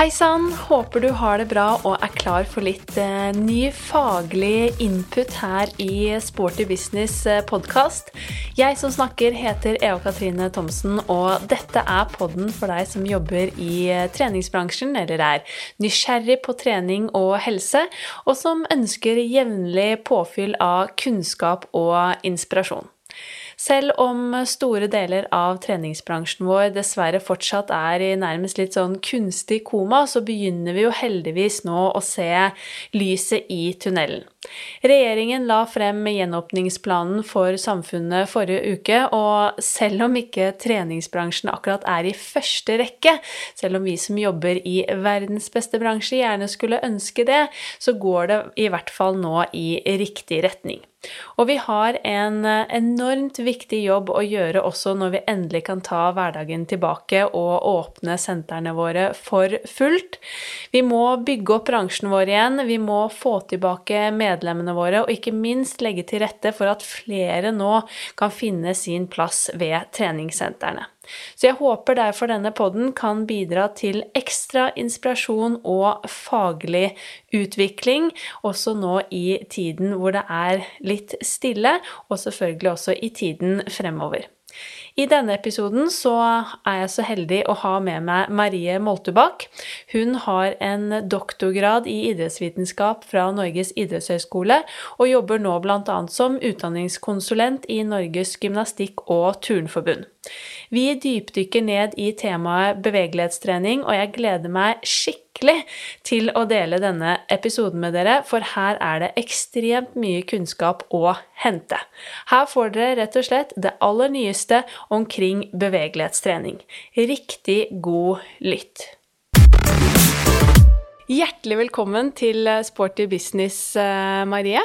Hei sann, håper du har det bra og er klar for litt eh, ny faglig input her i Sporty Business eh, podkast. Jeg som snakker heter Eva Katrine Thomsen, og dette er podden for deg som jobber i eh, treningsbransjen, eller er nysgjerrig på trening og helse, og som ønsker jevnlig påfyll av kunnskap og inspirasjon. Selv om store deler av treningsbransjen vår dessverre fortsatt er i nærmest litt sånn kunstig koma, så begynner vi jo heldigvis nå å se lyset i tunnelen. Regjeringen la frem gjenåpningsplanen for samfunnet forrige uke, og selv om ikke treningsbransjen akkurat er i første rekke, selv om vi som jobber i verdens beste bransje gjerne skulle ønske det, så går det i hvert fall nå i riktig retning. Og vi har en eh, enormt viktig jobb å gjøre også når vi endelig kan ta hverdagen tilbake og åpne sentrene våre for fullt. Vi må bygge opp bransjen vår igjen, vi må få tilbake medlemmene våre, og ikke minst legge til rette for at flere nå kan finne sin plass ved treningssentrene. Så jeg håper derfor denne podden kan bidra til ekstra inspirasjon og faglig utvikling, også nå i tiden hvor det er litt stille, og selvfølgelig også i tiden fremover. I denne episoden så er jeg så heldig å ha med meg Marie Moltebakk. Hun har en doktorgrad i idrettsvitenskap fra Norges idrettshøgskole, og jobber nå bl.a. som utdanningskonsulent i Norges gymnastikk- og turnforbund. Vi dypdykker ned i temaet bevegelighetstrening, og jeg gleder meg skikkelig til å dele denne episoden med dere, for her er det ekstremt mye kunnskap å hente. Her får dere rett og slett det aller nyeste omkring bevegelighetstrening. Riktig god lytt. Hjertelig velkommen til Sporty business, eh, Marie.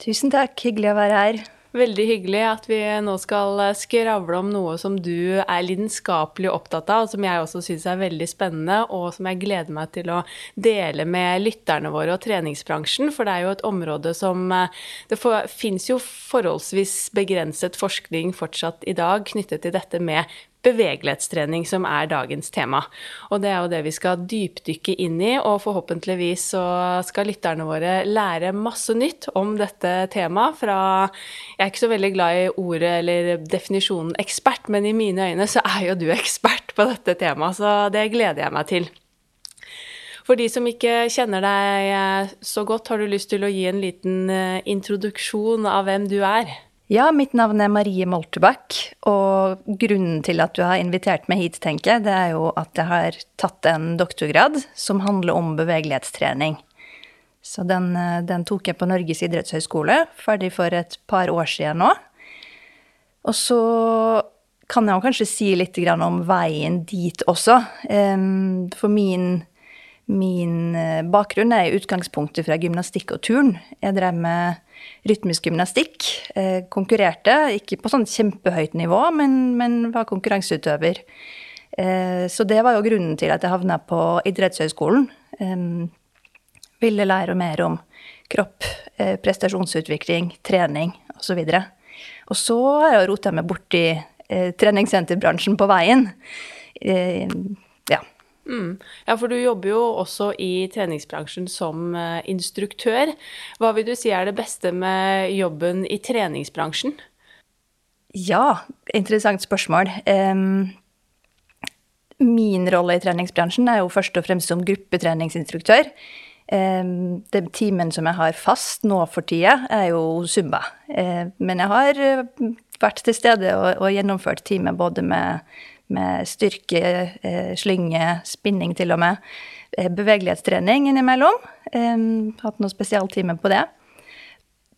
Tusen takk, hyggelig å være her. Veldig hyggelig at vi nå skal skravle om noe som du er lidenskapelig opptatt av, og som jeg også syns er veldig spennende, og som jeg gleder meg til å dele med lytterne våre og treningsbransjen. For det er jo et område som eh, Det fins jo forholdsvis begrenset forskning fortsatt i dag knyttet til dette med bevegelighetstrening som er dagens tema. Og det er jo det vi skal dypdykke inn i, og forhåpentligvis så skal lytterne våre lære masse nytt om dette temaet fra Jeg er ikke så veldig glad i ordet eller definisjonen ekspert, men i mine øyne så er jo du ekspert på dette temaet, så det gleder jeg meg til. For de som ikke kjenner deg så godt, har du lyst til å gi en liten eh, introduksjon av hvem du er? Ja, mitt navn er Marie Moltebakk, og grunnen til at du har invitert meg hit, tenker jeg, det er jo at jeg har tatt en doktorgrad som handler om bevegelighetstrening. Så den, eh, den tok jeg på Norges idrettshøgskole, ferdig for et par år siden nå. Og så kan jeg kanskje si litt om veien dit også. For min, min eh, bakgrunn er i utgangspunktet fra gymnastikk og turn. Jeg drev med rytmisk gymnastikk. Eh, konkurrerte, ikke på sånn kjempehøyt nivå, men, men var konkurranseutøver. Eh, så det var jo grunnen til at jeg havna på idrettshøyskolen. Ville lære mer om kropp, eh, prestasjonsutvikling, trening osv. Og, og så har jeg rota meg borti treningssenterbransjen på veien. Eh. Mm. Ja, for du jobber jo også i treningsbransjen som uh, instruktør. Hva vil du si er det beste med jobben i treningsbransjen? Ja, interessant spørsmål. Um, min rolle i treningsbransjen er jo først og fremst som gruppetreningsinstruktør. Um, den timen som jeg har fast nå for tida, er jo Zumba. Uh, men jeg har uh, vært til stede og, og gjennomført time både med med styrke, eh, slynge, spinning til og med. Eh, bevegelighetstrening innimellom. Hatt noen spesialtimer på det.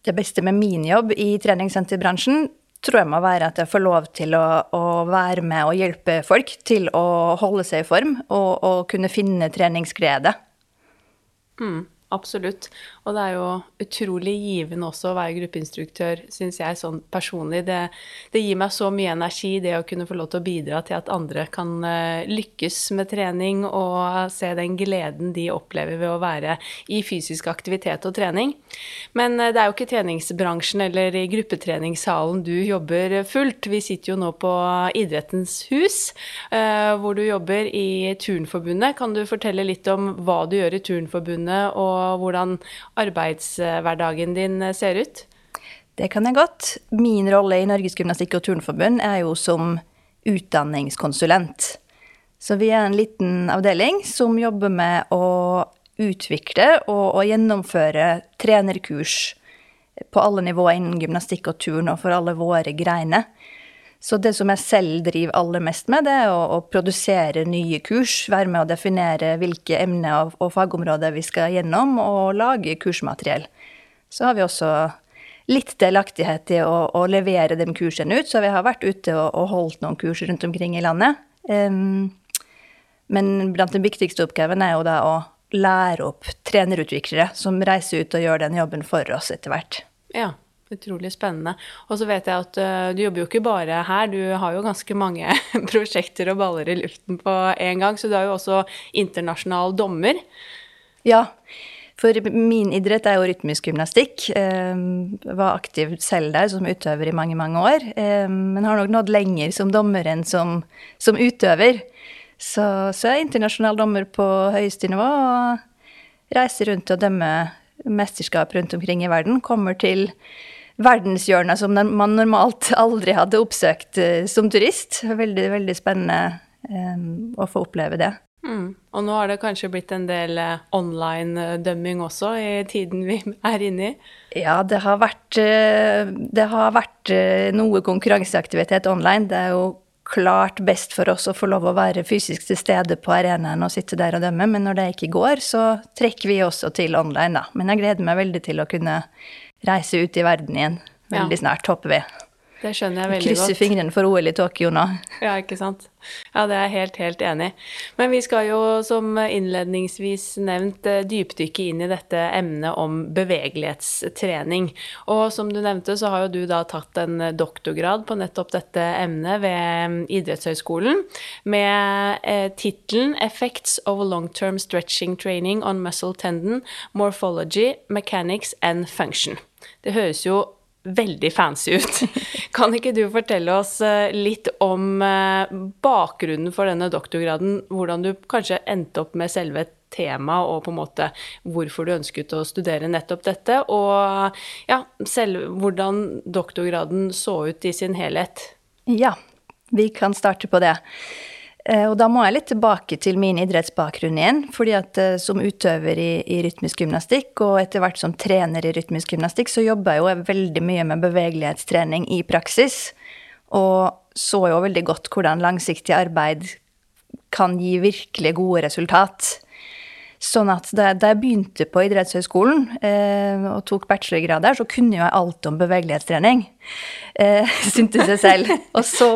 Det beste med min jobb i treningssenterbransjen tror jeg må være at jeg får lov til å, å være med og hjelpe folk til å holde seg i form og, og kunne finne treningsglede. Mm. absolutt. Og det er jo utrolig givende også å være gruppeinstruktør, syns jeg sånn personlig. Det, det, gir meg så mye energi, det å kunne få lov til å bidra til at andre kan uh, lykkes med trening og se den gleden de opplever ved å være i fysisk aktivitet og trening. Men uh, det er jo ikke treningsbransjen eller i gruppetreningssalen du jobber fullt. Vi sitter jo nå på Idrettens hus, hvor du jobber i Turnforbundet. Kan du fortelle litt om hva du gjør i Turnforbundet, og hvordan arbeidshverdagen din ser ut? Det kan jeg godt. Min rolle i Norges gymnastikk- og turnforbund er jo som utdanningskonsulent. Så vi er en liten avdeling som jobber med å utvikle og, og gjennomføre trenerkurs på alle nivåer innen gymnastikk og turn og for alle våre greiner. Så det som jeg selv driver aller mest med, det er å, å produsere nye kurs. Være med å definere hvilke emner og, og, fagområder vi skal gjennom, og lage kursmateriell. Så har vi også litt delaktighet i å, å levere de kursene ut, så vi har vært ute og, og holdt noen kurs rundt omkring i landet. Um, men blant den viktigste oppgaven er jo da å lære opp trenerutviklere som reiser ut og gjør den jobben for oss etter hvert. Ja. Utrolig spennende. Og så vet jeg at uh, du jobber jo ikke bare her, du har jo ganske mange prosjekter og baller i luften på en gang, så du er jo også internasjonal dommer. Ja, for min idrett er jo rytmisk gymnastikk. Jeg eh, var aktiv selv der som utøver i mange, mange år. Eh, men har nok nådd lenger som dommer enn som, som utøver. Så, så jeg er internasjonal dommer på høyeste nivå og reiser rundt og dømmer mesterskap rundt omkring i verden. Kommer til verdenshjørner som man normalt aldri hadde oppsøkt uh, som turist. Veldig, veldig spennende um, å få oppleve det. Mm. Og nå har det kanskje blitt en del uh, online-dømming også i tiden vi er inne i? Ja, det har vært, det har vært noe konkurranseaktivitet online. Det er jo klart best for oss å få lov å være fysisk til stede på arenaen og sitte der og dømme, men når det ikke går, så trekker vi også til online, da. Men jeg gleder meg veldig til å kunne reise ut i verden igjen veldig ja. snart, håper vi. Det skjønner jeg veldig Krysser godt. Krysser fingrene for OL i Tokyo nå. Ja, ikke sant. Ja, det er jeg helt, helt enig i. Men vi skal jo, som innledningsvis nevnt, eh, dypdykke inn i dette emnet om bevegelighetstrening. Og som du nevnte, så har jo du da tatt en doktorgrad på nettopp dette emnet ved mm, Idrettshøgskolen, med eh, tittelen 'Effects of long-term stretching training on muscle tendon, morphology, mechanics and function'. Det høres jo veldig fancy ut. Kan ikke du fortelle oss eh, litt om eh, bakgrunnen for denne doktorgraden? Hvordan du kanskje endte opp med selve temaet, og på en måte hvorfor du ønsket å studere nettopp dette? Og ja, selv hvordan doktorgraden så ut i sin helhet? Ja, vi kan starte på det. Eh, og da må jeg litt tilbake til min idrettsbakgrunn igjen. fordi at eh, som utøver i, i rytmisk gymnastikk, og etter hvert som trener i rytmisk gymnastikk, så jobber jeg jo veldig mye med bevegelighetstrening i praksis. Og så jo veldig godt hvordan langsiktig arbeid kan gi virkelig gode resultat. Sånn at da, jeg begynte på idrettshøyskolen eh, og tok bachelorgrad der, så kunne jeg alt om bevegelighetstrening. Eh, syntes jeg selv. og så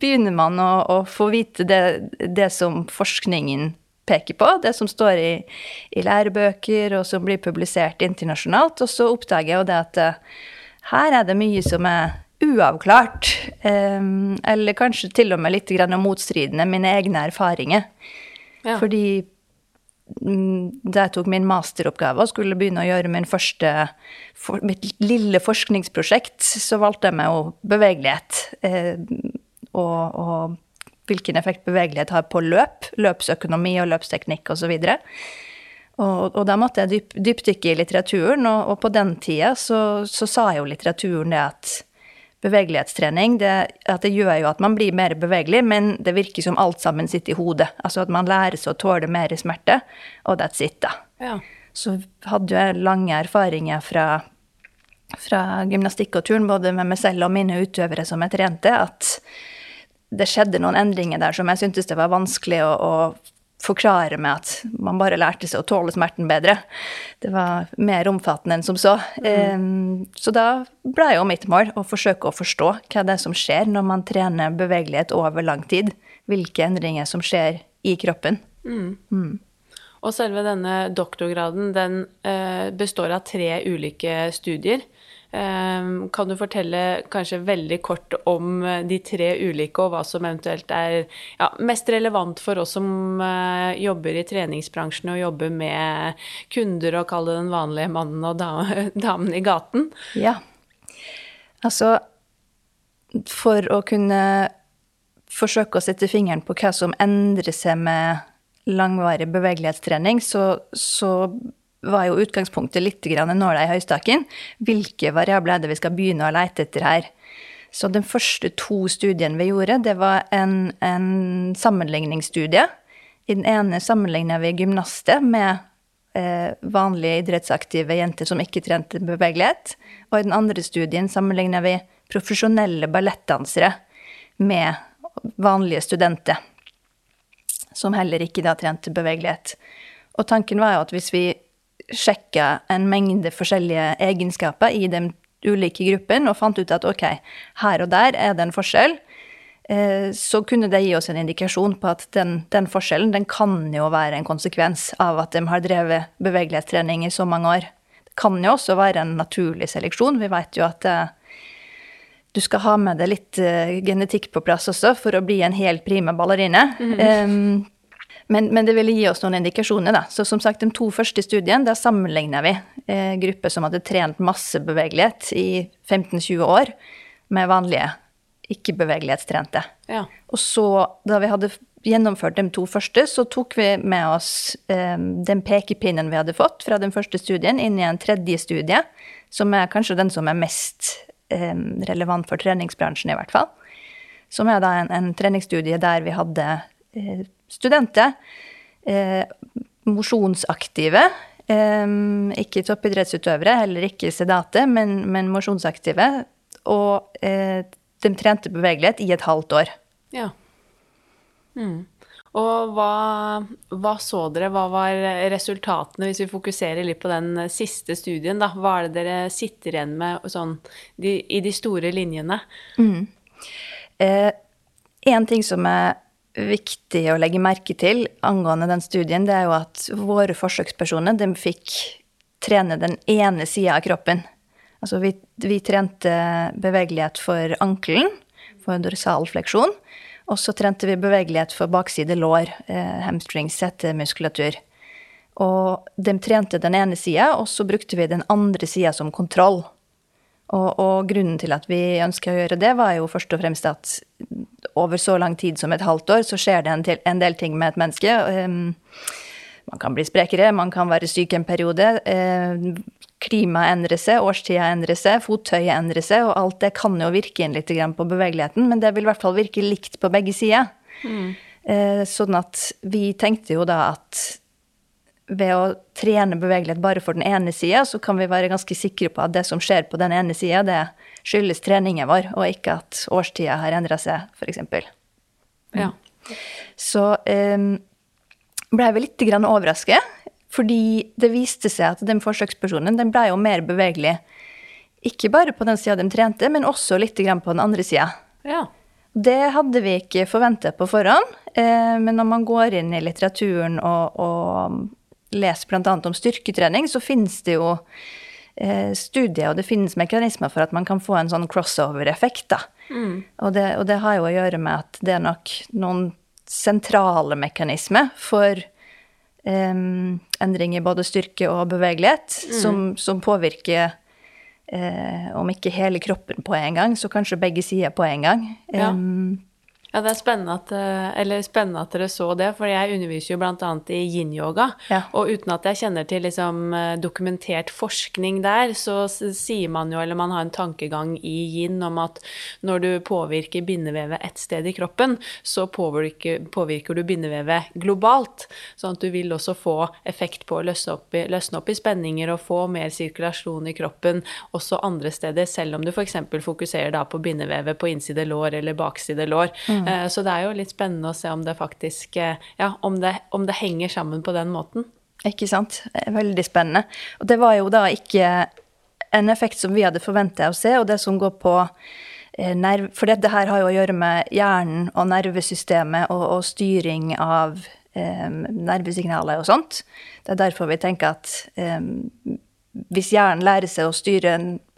begynner man å, å få vite det, det, som forskningen peker på, det som står i, i, lærebøker og som blir publisert internasjonalt. Og så oppdager jeg jo det at eh, her er det mye som er uavklart. Eh, eller kanskje til og med litt motstridende mine egne erfaringer. Ja. Fordi da jeg tok min masteroppgave og skulle begynne å gjøre min første, for, mitt lille forskningsprosjekt, så valgte jeg meg jo bevegelighet. Eh, og, og, hvilken effekt bevegelighet har på løp, løpsøkonomi og løpsteknikk osv. Og, og, og da måtte jeg dyp, dypdykke i litteraturen, og, og på den tida så, så, sa jo litteraturen det at bevegelighetstrening, det, at det gjør jo at man blir mer bevegelig, men det virker som alt sammen sitter i hodet. Altså at man lærer seg å tåle mer smerte, og that's it, da. Ja. Så hadde jeg lange erfaringer fra, fra gymnastikk og turn, både med meg selv og mine utøvere som jeg trente, at det skjedde noen endringer der som jeg syntes det var vanskelig å, å forklare med at man bare lærte seg å tåle smerten bedre. Det var mer omfattende enn som så. Mm. Så da ble jo mitt mål å forsøke å forstå hva det er som skjer når man trener bevegelighet over lang tid. Hvilke endringer som skjer i kroppen. Mm. Mm. Og selve denne doktorgraden, den eh, består av tre ulike studier. Ehm, kan du fortelle kanskje veldig kort om eh, de tre ulike, og hva som eventuelt er ja, mest relevant for oss som uh, jobber i treningsbransjen og jobber med kunder, og kaller den vanlige mannen og damen i gaten? Ja. Altså, for å kunne forsøke å sette fingeren på hva som endrer seg med langvarig bevegelighetstrening, så, så var jo utgangspunktet litt nåla i høystakken. Hvilke variabler er det vi skal begynne å leite etter her? Så den første to studiene vi gjorde, det var en, en sammenligningsstudie. I den ene sammenligna vi gymnaster med eh, vanlige idrettsaktive jenter som ikke trente bevegelighet. Og i den andre studien sammenligna vi profesjonelle ballettdansere med vanlige studenter. Som heller ikke da trente bevegelighet. Og tanken var jo at hvis vi sjekka en mengde forskjellige egenskaper i de ulike gruppene og fant ut at ok, her og der er det en forskjell, eh, så kunne det gi oss en indikasjon på at den, den, forskjellen den kan jo være en konsekvens av at de har drevet bevegelighetstrening i så mange år. Det kan jo også være en naturlig seleksjon. Vi vet jo at uh, du skal ha med deg litt uh, genetikk på plass også for å bli en helt prime ballerine. Mm um, men, men, det ville gi oss noen indikasjoner. da. Så som sagt, De to første studiene der sammenligna vi eh, grupper som hadde trent masse bevegelighet i 15-20 år, med vanlige ikke-bevegelighetstrente. Ja. Og så, da vi hadde gjennomført de to første, så tok vi med oss eh, den pekepinnen vi hadde fått fra den første studien, inn i en tredje studie, som er kanskje den som er mest eh, relevant for treningsbransjen, i hvert fall. Som er da en, en treningsstudie der vi hadde studenter. Eh, mosjonsaktive. Eh, ikke toppidrettsutøvere, heller ikke sedate, men, men mosjonsaktive. Og eh, de trente bevegelighet i et halvt år. Ja. Mm. Og hva, hva, så dere, hva var resultatene, hvis vi fokuserer litt på den siste studien, da? Hva er det dere sitter igjen med sånn, de, i de store linjene? Mm. Eh, en ting som er viktig å legge merke til angående den studien, det er jo at våre forsøkspersoner de fikk trene den ene sida av kroppen. Altså vi, vi, trente bevegelighet for ankelen, for dorsalfleksjon. Og så trente vi bevegelighet for bakside lår, eh, hamstrings, setemuskulatur. Og de trente den ene sida, og så brukte vi den andre sida som kontroll. Og, og, grunnen til at vi ønsker å gjøre det, var jo først og fremst at over så lang tid som et halvt år, så skjer det en, til, en del ting med et menneske. Um, man kan bli sprekere, man kan være syk en periode. Uh, klimaet endrer seg, årstida endrer seg, fottøyet endrer seg, og alt det kan jo virke inn litt på bevegeligheten, men det vil i hvert fall virke likt på begge sider. Mm. Uh, sånn at vi tenkte jo da at ved å trene bevegelighet bare for den ene sida, så kan vi være ganske sikre på at det som skjer på den ene sida, det skyldes treningen vår, og ikke at årstida har endra seg, f.eks. Ja. Så um, ble vi litt grann overrasket, fordi det viste seg at den forsøkspersonen den ble jo mer bevegelig. Ikke bare på den sida de trente, men også litt grann på den andre sida. Ja. Det hadde vi ikke forventa på forhånd, eh, men når man går inn i litteraturen og, og leser bl.a. om styrketrening, så finnes det jo eh, studier, og det finnes mekanismer for at man kan få en sånn crossover-effekt. da. Mm. Og, det, og, det, har jo å gjøre med at det er nok noen sentrale mekanismer for eh, endring i både styrke og bevegelighet mm. som, som, påvirker eh, om ikke hele kroppen på en gang, så kanskje begge sider på en gang. Ja. Um, ja, det er spennende at, eller spennende at, dere så det, for jeg underviser jo bl.a. i yin-yoga. Ja. Og uten at jeg kjenner til liksom, eh, dokumentert forskning der, så sier man jo, eller man har en tankegang i yin om at når du påvirker bindevevet ett sted i kroppen, så påvirker, påvirker, du bindevevet globalt. Sånn at du vil også få effekt på å løsne opp, i, løsne opp i spenninger og få mer sirkulasjon i kroppen også andre steder, selv om du f.eks. fokuserer da på bindevevet på innside lår eller bakside lår. Mm. Mm. Så det er jo litt spennende å se om det faktisk eh, Ja, om det, om det henger sammen på den måten. Ikke sant. Veldig spennende. Og det var jo da ikke en effekt som vi hadde forventa å se, og det som går på eh, nerv... For dette her har jo å gjøre med hjernen og nervesystemet og, og styring av eh, nervesignaler og sånt. Det er derfor vi tenker at eh, hvis hjernen lærer seg å styre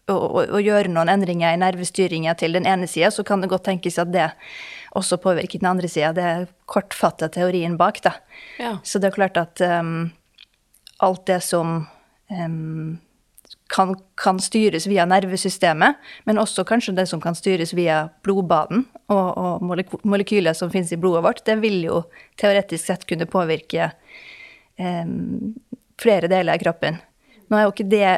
og, og, og, gjøre noen endringer i nervestyringa til den ene sida, så kan det godt tenkes at det også påvirker den andre sida. Det er kortfatta teorien bak, da. Ja. Så det er klart at um, alt det som um, kan, kan, styres via nervesystemet, men også kanskje det som kan styres via blodbanen og, og molekyler som finnes i blodet vårt, det vil jo teoretisk sett kunne påvirke um, flere deler av kroppen. Nå er jo ikke det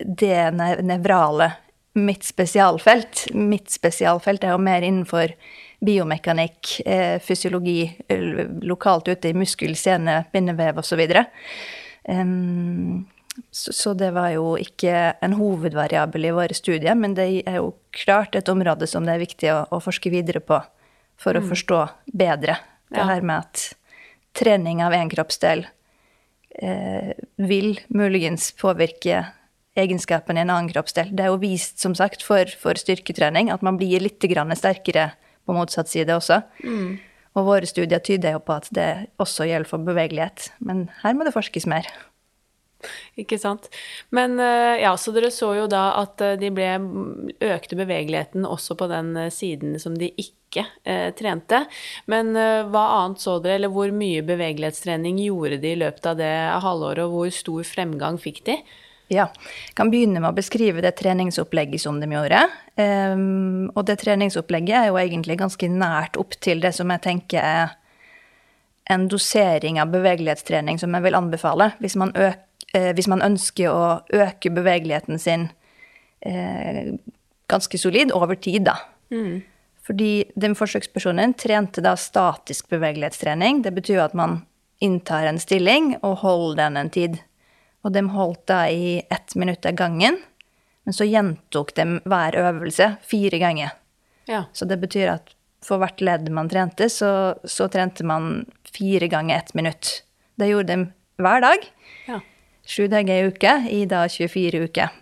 det nevrale mitt spesialfelt. Mitt spesialfelt er jo mer innenfor biomekanikk, eh, fysiologi, lokalt ute i muskel, sene, bindevev osv. Så, så det var jo ikke en hovedvariabel i våre studier, men det er jo klart et område som det er viktig å, å forske videre på for å mm. forstå bedre det ja. her med at trening av én kroppsdel eh, vil muligens påvirke egenskapen i en annen kroppsdel. Det er jo vist, som sagt, for, for styrketrening at man blir litt sterkere på motsatt side også. Mm. Og våre studier tyder jo på at det også gjelder for bevegelighet. Men her må det forskes mer. Ikke sant. Men eh, ja, så dere så jo da at eh, de ble økte bevegeligheten også på den eh, siden som de ikke eh, trente. Men hva annet så dere, eller hvor mye bevegelighetstrening gjorde de i løpet av det halvåret, og hvor stor fremgang fikk de? Ja. Jeg kan begynne med å beskrive det treningsopplegget som de gjorde. Um, og det treningsopplegget er jo egentlig ganske nært opp til det som jeg tenker er en dosering av bevegelighetstrening som jeg vil anbefale hvis man, øk, eh, hvis man ønsker å øke bevegeligheten sin eh, ganske solid over tid, da. Mm. Fordi den forsøkspersonen trente da statisk bevegelighetstrening. Det betyr at man inntar en stilling og holder den en tid. Og de holdt da i ett minutt av gangen. Men så gjentok de hver øvelse fire ganger. Ja. Så det betyr at for hvert ledd man trente, så, så trente man fire ganger ett minutt. Det gjorde de hver dag. Ja. Sju dager i uke i da 24 uker.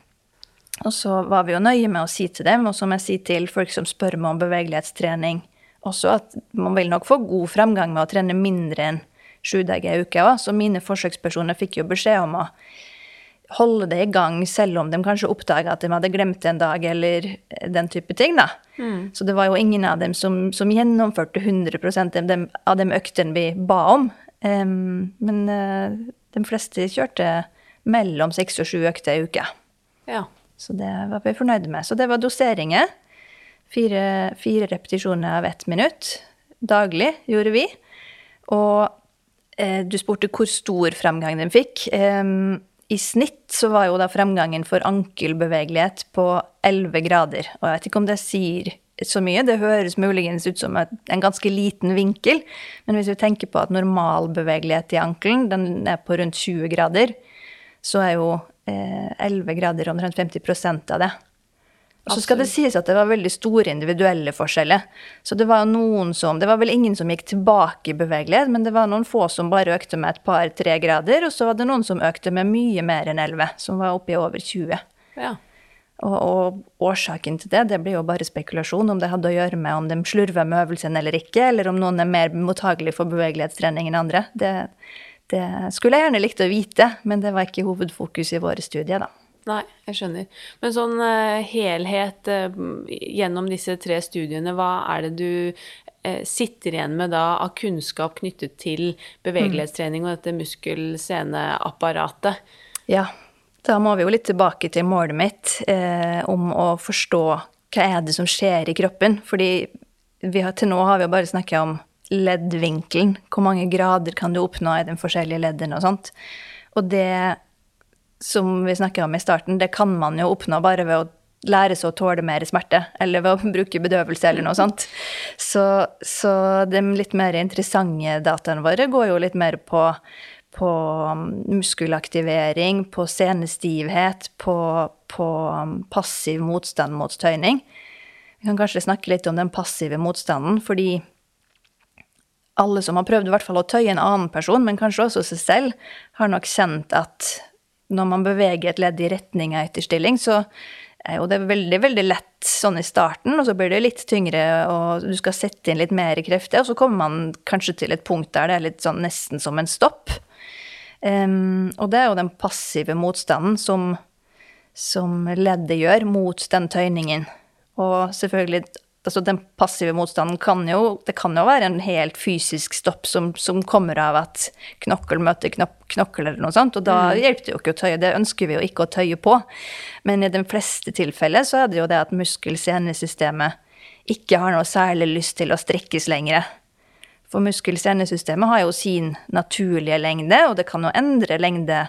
Og så var vi jo nøye med å si til dem, og som jeg sier til folk som spør meg om bevegelighetstrening, også at man vil nok få god fremgang med å trene mindre enn sju dager i uka òg. Så mine forsøkspersoner fikk jo beskjed om å holde det i gang, selv om de kanskje oppdaga at de hadde glemt en dag, eller den type ting. da. Mm. Så det var jo ingen av dem som, som gjennomførte 100 av de, av de øktene vi ba om. Um, men uh, de fleste kjørte mellom seks og sju økter i uka. Ja. Så det var vi fornøyde med. Så det var doseringer. Fire, fire repetisjoner av ett minutt daglig gjorde vi. Og du spurte hvor stor fremgang den fikk. I snitt så var jo da fremgangen for ankelbevegelighet på 11 grader. Og jeg vet ikke om det sier så mye, det høres muligens ut som en ganske liten vinkel. Men hvis vi tenker på at normal bevegelighet i ankelen den er på rundt 20 grader, så er jo 11 eh, grader omtrent 50% av det. Og så skal det sies at det var veldig store individuelle forskjeller. Så det var noen som Det var vel ingen som gikk tilbake i bevegelighet, men det var noen få som bare økte med et par-tre grader, og så var det noen som økte med mye mer enn 11, som var oppe i over 20. Ja. Og, og, årsaken til det, det blir jo bare spekulasjon, om det hadde å gjøre med om de slurver med øvelsen eller ikke, eller om noen er mer mottagelig for bevegelighetstrening enn andre. Det, det skulle jeg gjerne likt å vite, men det var ikke hovedfokus i våre studier, da. Nei, jeg skjønner. Men sånn uh, helhet uh, gjennom disse tre studiene, hva er det du uh, sitter igjen med da av kunnskap knyttet til bevegelighetstrening og dette muskel-sene-apparatet? Ja, da må vi jo litt tilbake til målet mitt om å forstå hva er det som skjer i kroppen. Fordi har, til nå har vi jo bare snakka om leddvinkelen. Hvor mange grader kan du oppnå i de forskjellige leddene og sånt. Og det som vi snakket om i starten, det kan man jo oppnå bare ved å lære seg å tåle mer smerte, eller ved å bruke bedøvelse eller noe sånt. Så, så de litt mer interessante dataene våre går jo litt mer på, på muskelaktivering, på senestivhet, på, på passiv motstand mot tøyning. Vi kan kanskje snakke litt om den passive motstanden, fordi alle som har prøvd i hvert fall å tøye en annen person, men kanskje også seg selv, har nok kjent at når man beveger et ledd i retning av etterstilling, så er jo det veldig, veldig lett sånn i starten, og så blir det litt tyngre, og du skal sette inn litt mer krefter, og så kommer man kanskje til et punkt der det er litt sånn nesten som en stopp. Um, og det er jo den passive motstanden som, som leddet gjør mot den tøyningen. Og selvfølgelig altså den passive motstanden kan jo, det kan jo være en helt fysisk stopp som, som kommer av at knokkel møter knok knokkel eller noe sånt, og da mm. hjelper det jo ikke å tøye. Det ønsker vi jo ikke å tøye på. Men i de fleste tilfeller så er det jo det at muskel-senesystemet ikke har noe særlig lyst til å strekkes lenger. For muskel-senesystemet har jo sin naturlige lengde, og det kan jo endre lengde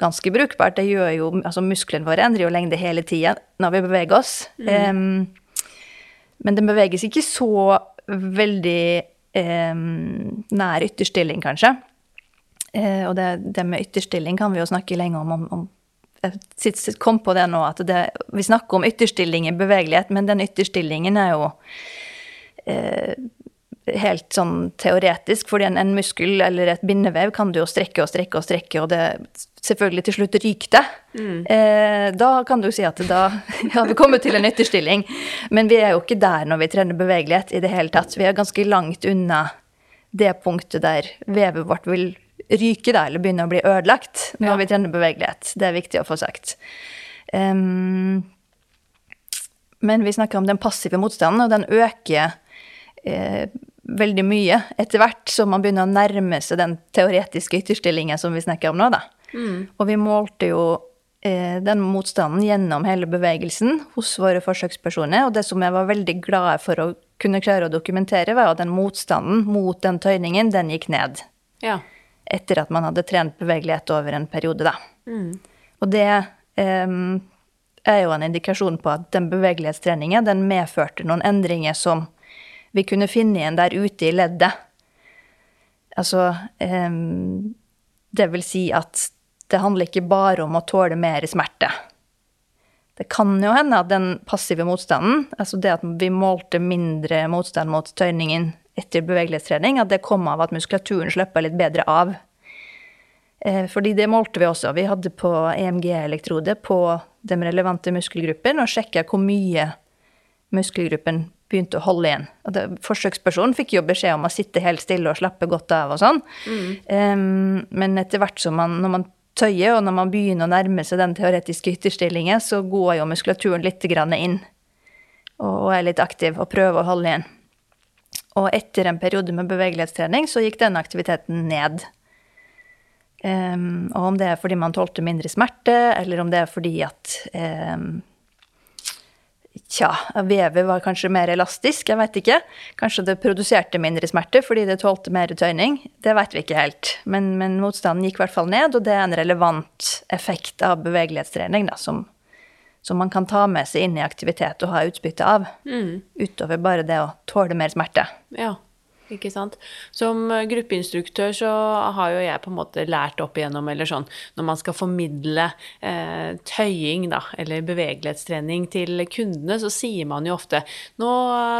ganske brukbart. Det gjør jo, altså Musklene våre endrer jo lengde hele tida når vi beveger oss. Mm. Um, men den beveges ikke så veldig eh, nær ytterstilling, kanskje. Eh, og det, det, med ytterstilling kan vi jo snakke lenge om. om, om jeg kom på det nå, at det, vi snakker om ytterstilling i bevegelighet, men den ytterstillingen er jo uh, helt sånn teoretisk, fordi en, en, muskel eller et bindevev kan du jo strekke og strekke og strekke, og det selvfølgelig til slutt ryker det. Mm. Eh, da kan du si at da har vi kommet til en ytterstilling. Men vi er jo ikke der når vi trener bevegelighet i det hele tatt. Vi er ganske langt unna det punktet der vevet vårt vil ryke, da, eller begynne å bli ødelagt når ja. vi trener bevegelighet. Det er viktig å få sagt. Um, men vi snakker om den passive motstanden, og den øker eh, veldig mye etter hvert som man begynner å nærme seg den teoretiske ytterstillingen som vi snakker om nå, da. Mm. Og vi målte jo eh, den motstanden gjennom hele bevegelsen hos våre forsøkspersoner. Og det som jeg var veldig glad for å kunne klare å dokumentere, var at den motstanden mot den tøyningen, den gikk ned. Ja. Etter at man hadde trent bevegelighet over en periode, da. Mm. Og det eh, er jo en indikasjon på at den bevegelighetstreningen, den medførte noen endringer som vi kunne finne igjen der ute i leddet. Altså Det vil si at det handler ikke bare om å tåle mer smerte. Det kan jo hende at den passive motstanden, altså det at vi målte mindre motstand mot tøyningen etter bevegelighetstrening, at det kom av at muskulaturen slipper litt bedre av. Eh, fordi det målte vi også. Vi hadde på EMG-elektrode på de relevante muskelgruppene og sjekka hvor mye muskelgruppen begynte å holde igjen. Og det, forsøkspersonen fikk jo beskjed om å sitte helt stille og slappe godt av og sånn. Mm. Um, men etter hvert som man, når man tøyer, og når man begynner å nærme seg den teoretiske ytterstillingen, så går jo muskulaturen litt inn og er litt aktiv og prøver å holde igjen. Og etter en periode med bevegelighetstrening så gikk den aktiviteten ned. Um, og om det er fordi man tålte mindre smerte, eller om det er fordi at um, Tja, vevet var kanskje mer elastisk, jeg vet ikke. Kanskje det produserte mindre smerte fordi det tålte mer tøyning. Det vet vi ikke helt. Men, men, motstanden gikk i hvert fall ned, og det er en relevant effekt av bevegelighetstrening da, som, som man kan ta med seg inn i aktivitet og ha utbytte av. Mm. Utover bare det å tåle mer smerte. Ja. Ikke sant. Som gruppeinstruktør så har jo jeg på en måte lært opp igjennom, eller sånn, når man skal formidle eh, tøying, da, eller bevegelighetstrening til kundene, så sier man jo ofte nå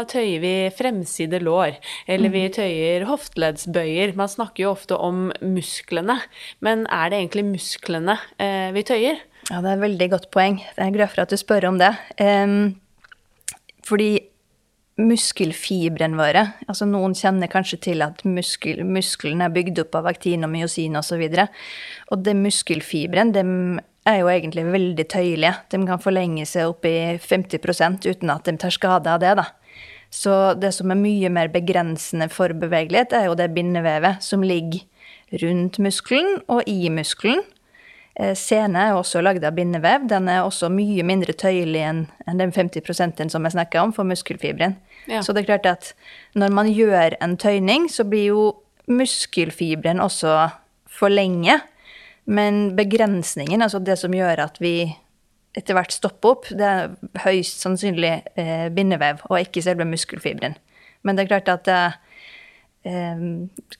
tøyer vi fremside lår, eller vi mm. tøyer hofteleddsbøyer. Man snakker jo ofte om musklene, men er det egentlig musklene eh, vi tøyer? Ja, det er et veldig godt poeng. Jeg er glad for at du spør om det. Um, fordi muskelfibrene våre. Altså noen kjenner kanskje til at muskel, muskelen er bygd opp av aktin og myosin osv. Og, så og de muskelfibrene er jo egentlig veldig tøyelige. De kan forlenge seg opp i 50 uten at de tar skade av det. da. Så det som er mye mer begrensende for bevegelighet, er jo det bindevevet som ligger rundt muskelen og i muskelen. Eh, sene er også lagd av bindevev. Den er også mye mindre tøyelig enn den 50 som jeg snakka om for muskelfibren. Ja. Så det er klart at når man gjør en tøyning, så blir jo muskelfibren også for lenge. Men begrensningen, altså det som gjør at vi etter hvert stopper opp, det er høyst sannsynlig eh, bindevev, og ikke selve muskelfibren. Men det er klart at eh,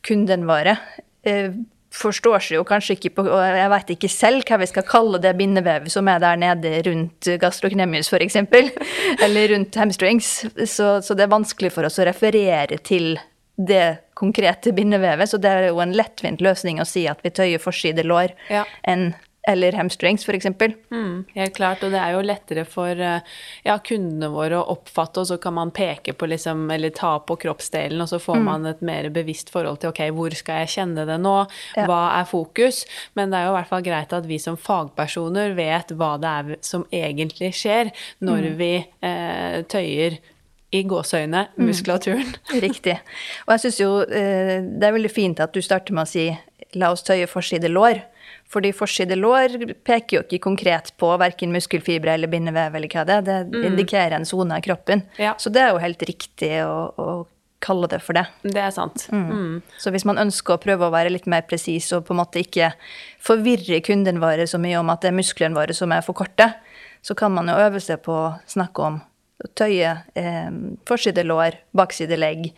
kunden våre eh, forstår seg jo kanskje ikke på Og jeg veit ikke selv hva vi skal kalle det bindevevet som er der nede rundt gastrocnemius, f.eks., eller rundt hamstrings. Så, så, det er vanskelig for oss å referere til det konkrete bindevevet. Så det er jo en lettvint løsning å si at vi tøyer forside lår, ja. enn eller hamstrings, f.eks. Mm, helt klart, og det er jo lettere for eh, ja, kundene våre å oppfatte, og så kan man peke på liksom, eller ta på kroppsdelen, og så får mm. man et mer bevisst forhold til ok, hvor skal jeg kjenne det nå, ja. hva er fokus? Men det er jo i hvert fall greit at vi som fagpersoner vet hva det er som egentlig skjer når mm. vi eh, tøyer i gåseøyne mm. muskulaturen. Riktig. Og jeg syns jo eh, det er veldig fint at du starter med å si la oss tøye forside lår. Fordi forside lår peker jo ikke konkret på verken muskelfibre eller bindevev eller hva det er. Det mm. indikerer en sone av kroppen. Ja. Så det er jo helt riktig å, å, kalle det for det. Det er sant. Mm. Mm. Så hvis man ønsker å prøve å være litt mer presis og på en måte ikke forvirre kunden vår så mye om at det er musklene våre som er for korte, så kan man jo øve seg på å snakke om å tøye eh, forside lår, bakside legg,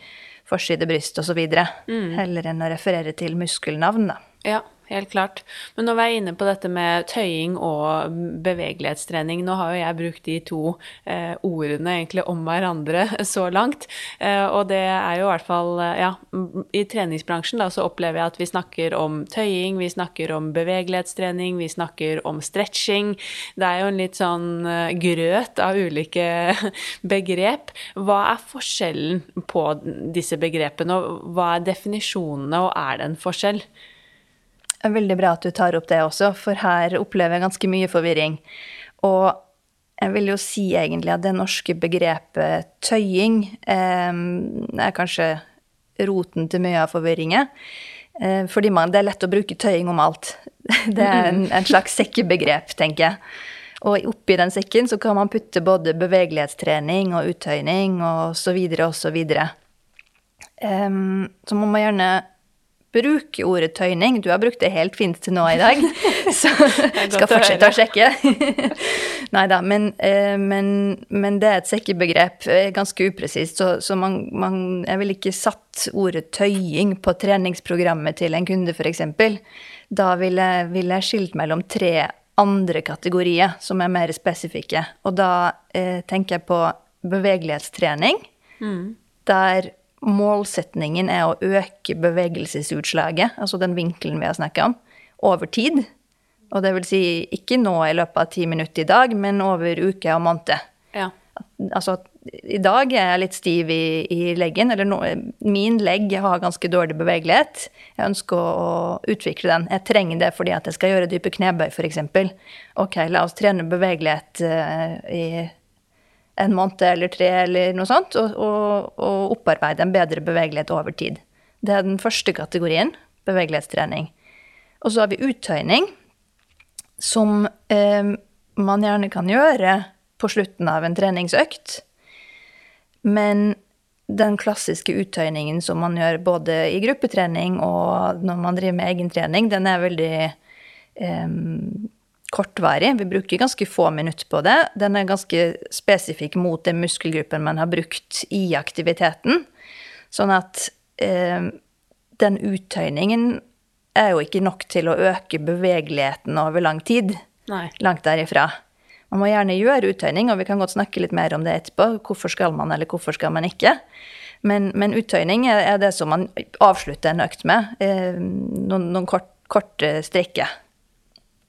forside bryst osv. Mm. Heller enn å referere til muskelnavn, da. Ja helt klart. Men når vi er inne på dette med tøying og bevegelighetstrening Nå har jo jeg brukt de to eh, ordene egentlig om hverandre så langt. Eh, og det er jo i hvert fall eh, Ja, i treningsbransjen da så opplever jeg at vi snakker om tøying, vi snakker om bevegelighetstrening, vi snakker om stretching. Det er jo en litt sånn eh, grøt av ulike begrep. Hva er forskjellen på disse begrepene, og hva er definisjonene, og er det en forskjell? Er veldig bra at du tar opp det også, for her opplever jeg ganske mye forvirring. Og jeg vil jo si egentlig at det norske begrepet tøying eh, er kanskje roten til mye av forvirringen. Eh, fordi man, det er lett å bruke tøying om alt. Det er en, en slags sekkebegrep, tenker jeg. Og oppi den sekken så kan man putte både bevegelighetstrening og uttøyning og så videre og så videre. Um, så man gjerne bruke ordet tøyning. Du har brukt det helt fint til nå i dag, så skal fortsette å sjekke. Nei da, men, eh, men, men, det er et sekkebegrep, eh, ganske upresist. Så, så man, man, jeg ville ikke satt ordet tøying på treningsprogrammet til en kunde, f.eks. Da ville, vil jeg skilt mellom tre andre kategorier som er mer spesifikke. Og da eh, tenker jeg på bevegelighetstrening, mm. der målsetningen er å øke bevegelsesutslaget, altså den vinkelen vi har snakka om, over tid. Og det vil si ikke nå i løpet av ti minutter i dag, men over uke og måned. Ja. Altså i dag er jeg litt stiv i, i leggen, eller no, min legg har ganske dårlig bevegelighet. Jeg ønsker å, å utvikle den. Jeg trenger det fordi at jeg skal gjøre dype knebøy, f.eks. Ok, la oss trene bevegelighet uh, i en måned eller tre eller noe sånt, og, og, og opparbeide en bedre bevegelighet over tid. Det er den første kategorien, bevegelighetstrening. Og så har vi uttøyning, som eh, man gjerne kan gjøre på slutten av en treningsøkt. Men den klassiske uttøyningen som man gjør både i gruppetrening og når man driver med egentrening, den er veldig eh, kortvarig. Vi bruker ganske få minutter på det. Den er ganske spesifikk mot den muskelgruppen man har brukt i aktiviteten. Sånn at eh, den uttøyningen er jo ikke nok til å øke bevegeligheten over lang tid. Nei. Langt derifra. Man må gjerne gjøre uttøyning, og vi kan godt snakke litt mer om det etterpå. Hvorfor skal man, eller hvorfor skal man ikke? Men, men uttøyning er, det som man avslutter en økt med. Eh, noen, noen kort, korte strekker.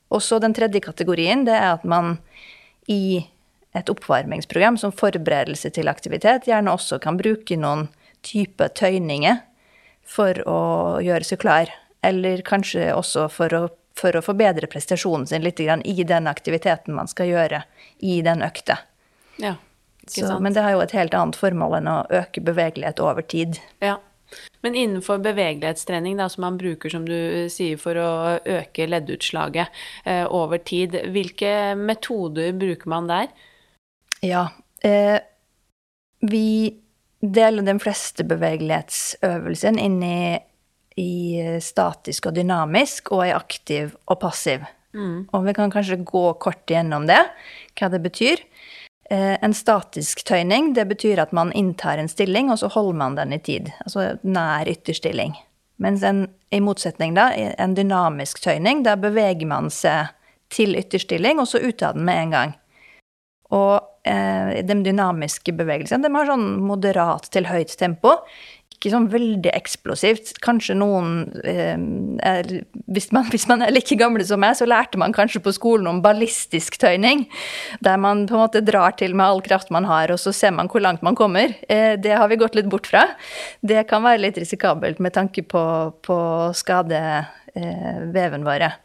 Og så den tredje kategorien, det er at man i et oppvarmingsprogram som forberedelse til aktivitet gjerne også kan bruke noen type tøyninger for å gjøre seg klar. Eller kanskje også for å, for å forbedre prestasjonen sin litt i den aktiviteten man skal gjøre i den økta. Ja, Så, men det har jo et helt annet formål enn å øke bevegelighet over tid. Ja. Men innenfor bevegelighetstrening, da, som man bruker som du sier for å øke leddutslaget eh, over tid, hvilke metoder bruker man der? Ja, eh, vi deler de fleste bevegelighetsøvelsene inn i, i, statisk og dynamisk, og i aktiv og passiv. Mm. Og vi kan kanskje gå kort gjennom det, hva det betyr. Eh, en statisk tøyning det betyr at man inntar en stilling, og så holder man den i tid. Altså nær ytterstilling. Mens en, i motsetning da, en dynamisk tøyning, da beveger man seg til ytterstilling, og så ut av den med en gang. Og eh, de dynamiske bevegelsene de har sånn moderat til høyt tempo. Ikke sånn veldig eksplosivt. Kanskje noen eh, er, hvis, man, hvis, man, er like gamle som meg, så lærte man kanskje på skolen om ballistisk tøyning. Der man på en måte drar til med all kraft man har, og så ser man hvor langt man kommer. Eh, det har vi gått litt bort fra. Det kan være litt risikabelt med tanke på, på skade eh, veven våre.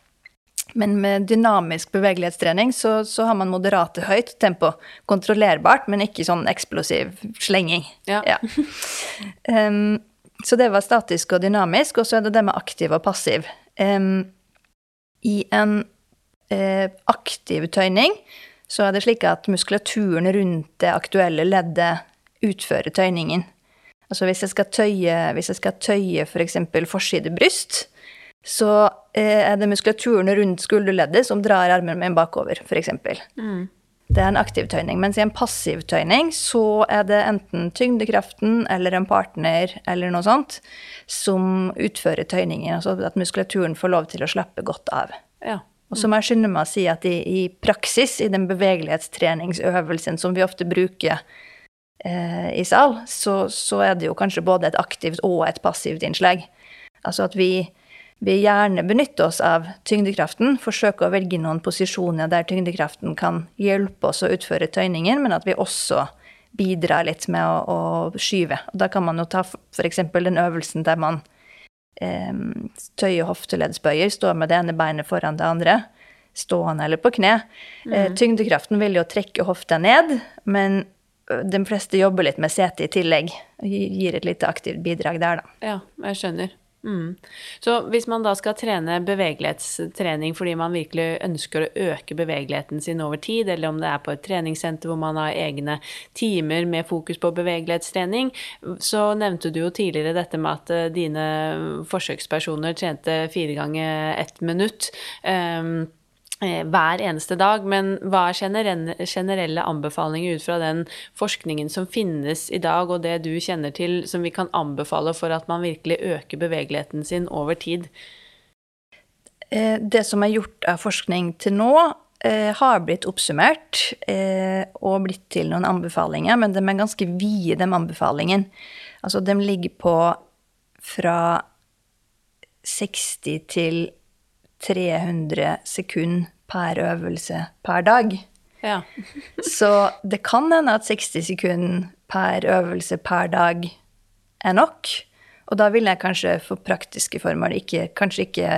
Men med dynamisk bevegelighetstrening så, så, har man moderate høyt tempo. Kontrollerbart, men ikke sånn eksplosiv slenging. Ja. ja. Um, så det var statisk og dynamisk, og så er det det med aktiv og passiv. Um, I en uh, aktiv tøyning så er det slik at muskulaturen rundt det aktuelle leddet utfører tøyningen. Altså hvis jeg skal tøye, hvis jeg skal tøye f.eks. For forside bryst, så eh, er det muskulaturen rundt skulderleddet som drar armen min bakover, f.eks. Mm. Det er en aktiv tøyning. Mens i en passiv tøyning så er det enten tyngdekraften eller en partner eller noe sånt som utfører tøyningen. Altså at muskulaturen får lov til å slappe godt av. Ja. Og så må jeg skynde meg å si at i, i, praksis, i den bevegelighetstreningsøvelsen som vi ofte bruker eh, i sal, så, så, er det jo kanskje både et aktivt og et passivt innslag. Altså at vi vi gjerne benytter oss av tyngdekraften, forsøker å velge noen posisjoner der tyngdekraften kan hjelpe oss å utføre tøyningen, men at vi også bidrar litt med å, å skyve. Og da kan man jo ta f.eks. den øvelsen der man eh, tøyer hofteleddsbøyer, står med det ene beinet foran det andre, stående eller på kne. Mm. Eh, tyngdekraften vil jo trekke hofta ned, men de fleste jobber litt med setet i tillegg. og Gir et lite aktivt bidrag der, da. Ja, jeg skjønner. Mm. Så hvis man da skal trene bevegelighetstrening fordi man virkelig ønsker å øke bevegeligheten sin over tid, eller om det er på et treningssenter hvor man har egne timer med fokus på bevegelighetstrening, så nevnte du jo tidligere dette med at eh, dine forsøkspersoner trente fire ganger ett minutt. Um, hver eneste dag. Men hva er generelle anbefalinger ut fra den forskningen som finnes i dag, og det du kjenner til, som vi kan anbefale for at man virkelig øker bevegeligheten sin over tid? Eh, det som er gjort av forskning til nå, eh, har blitt oppsummert og blitt til noen anbefalinger, men de er ganske vide, de anbefalingene. Altså, de ligger på fra 60 til 300 sekunder per øvelse per dag. Ja. så det kan hende at 60 sekunder per øvelse per dag er nok. Og da ville jeg kanskje for praktiske formål ikke, kanskje ikke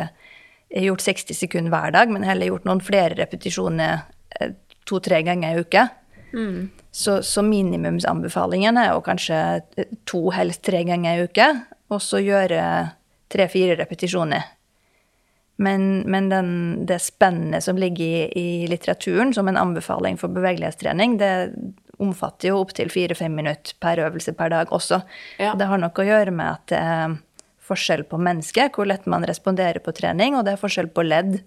gjort 60 sekunder hver dag, men heller gjort noen flere repetisjoner eh, to-tre ganger i uka. Mm. Så, så, minimumsanbefalingen er jo kanskje to, helst tre ganger i uka, og så gjøre tre-fire repetisjoner men, men den, det spennet som ligger i, i, litteraturen som en anbefaling for bevegelighetstrening, det omfatter jo opptil fire-fem minutter per øvelse per dag også. Ja. Det har nok å gjøre med at det er forskjell på mennesket, hvor lett man responderer på trening, og det er forskjell på ledd.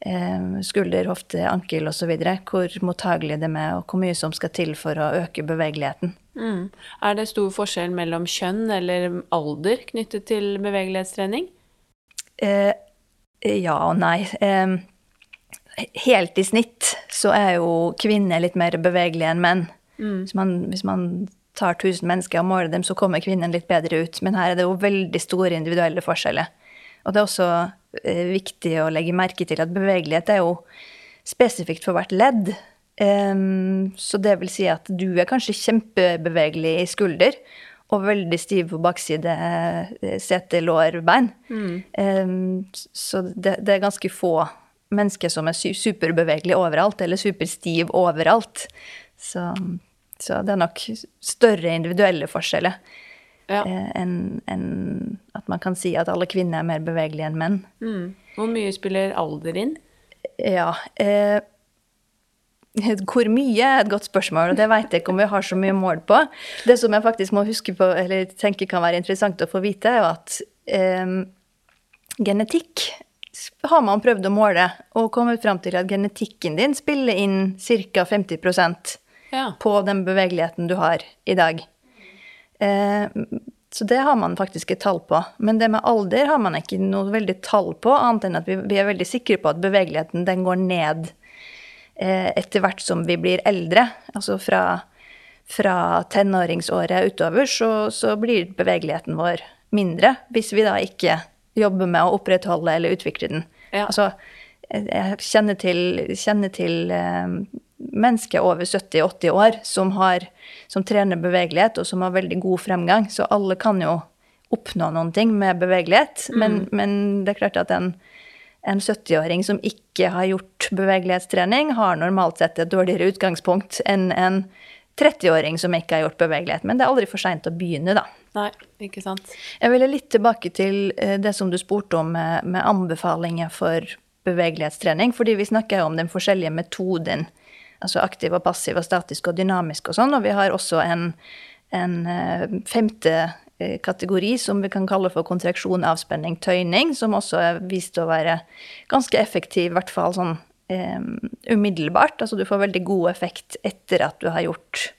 Eh, skulder, hofte, ankel osv. Hvor mottagelig det er med, og hvor mye som skal til for å øke bevegeligheten. Mm. Er det stor forskjell mellom kjønn eller alder knyttet til bevegelighetstrening? Eh, ja og nei. Helt i snitt så er jo kvinner litt mer bevegelige enn menn. Mm. Man, hvis man tar 1000 mennesker og måler dem, så kommer kvinnen litt bedre ut. Men her er det jo veldig store individuelle forskjeller. Og det er også eh, viktig å legge merke til at bevegelighet er jo spesifikt for hvert ledd. Um, så det vil si at du er kanskje kjempebevegelig i skulder, og veldig stiv på bakside eh, sete, lår, bein. Mm. Um, så det, det, er ganske få mennesker som er superbevegelige overalt, eller superstiv overalt. Så, så, det er nok større individuelle forskjeller ja. eh, enn en at man kan si at alle kvinner er mer bevegelige enn menn. Mm. Hvor mye spiller alder inn? Ja. Eh, hvor mye er et godt spørsmål, og det vet jeg ikke om vi har så mye mål på. Det som jeg faktisk må huske på, eller tenke kan være interessant å få vite, er jo at eh, genetikk har man prøvd å måle, og kommet fram til at genetikken din spiller inn ca. 50 ja. på den bevegeligheten du har i dag. Eh, så det har man faktisk et tall på. Men det med alder har man ikke noe veldig tall på, annet enn at vi, vi er veldig sikre på at bevegeligheten den går ned etter hvert som vi blir eldre. Altså fra, fra tenåringsåret utover, så, så, blir bevegeligheten vår mindre. Hvis vi da ikke jobber med å opprettholde eller utvikle den. Ja. Altså, jeg kjenner til, kjenner til eh, mennesker over 70-80 år som, har, som trener bevegelighet, og som har veldig god fremgang. Så alle kan jo oppnå noen ting med bevegelighet, mm. men, men, det er klart at en, en 70-åring som ikke har gjort bevegelighetstrening, har normalt sett et dårligere utgangspunkt enn en 30-åring som ikke har gjort bevegelighet. Men det er aldri for seint å begynne, da. Nei, ikke sant. Jeg ville litt tilbake til eh, det som du spurte om med, med anbefalinger for bevegelighetstrening. Fordi vi snakker jo om den forskjellige metoden. Altså aktiv og passiv og statisk og dynamisk og sånn. Og vi har også en, en eh, femte kategori som vi kan kalle for kontraksjon, avspenning, tøyning, som også er vist å være ganske effektiv, i hvert fall sånn um, umiddelbart. Altså du får veldig god effekt etter at du har gjort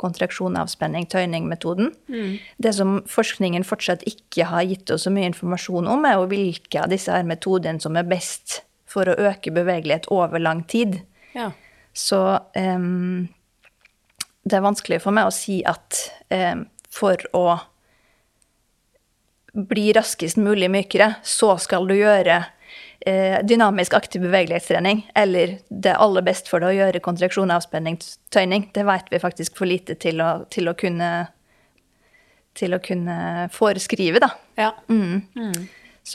kontraksjon, avspenning, tøyning-metoden. Mm. Det som forskningen fortsatt ikke har gitt oss så mye informasjon om, er jo hvilke av disse her metodene som er best for å øke bevegelighet over lang tid. Ja. Så um, det er vanskelig for meg å si at um, for å bli raskest mulig mykere, så skal du gjøre Eh, dynamisk aktiv bevegelighetstrening, eller det er aller best for deg å gjøre kontraksjon, avspenning, tøyning, det vet vi faktisk for lite til å, til å kunne til å kunne foreskrive, da. Ja. Mm. Mm.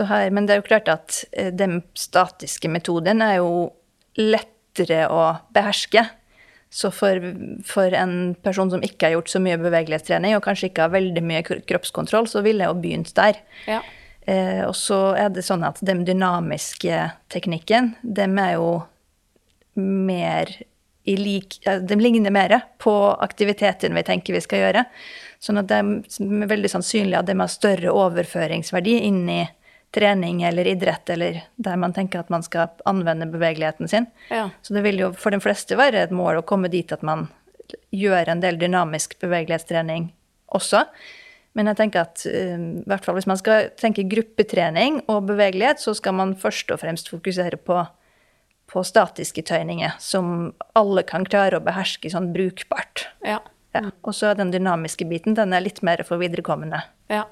Her, men det er jo klart at eh, den statiske metoden er jo lettere å beherske. Så for, for, en person som ikke har gjort så mye bevegelighetstrening, og kanskje ikke har veldig mye kroppskontroll, så ville jeg jo begynt der. Ja. Eh, og så er det sånn at den dynamiske teknikken, dem er jo mer i lik De ligner mer på aktiviteten vi tenker vi skal gjøre. Sånn at det er veldig sannsynlig at de har større overføringsverdi inn i trening eller idrett, eller der man tenker at man skal anvende bevegeligheten sin. Ja. Så det vil jo for de fleste være et mål å komme dit at man gjør en del dynamisk bevegelighetstrening også. Men jeg tenker at i hvert fall hvis man skal tenke gruppetrening og bevegelighet, så skal man først og fremst fokusere på, på statiske tøyninger, som alle kan klare å beherske sånn brukbart. Ja. Ja. Og så er den dynamiske biten den er litt mer for viderekommende. Ja.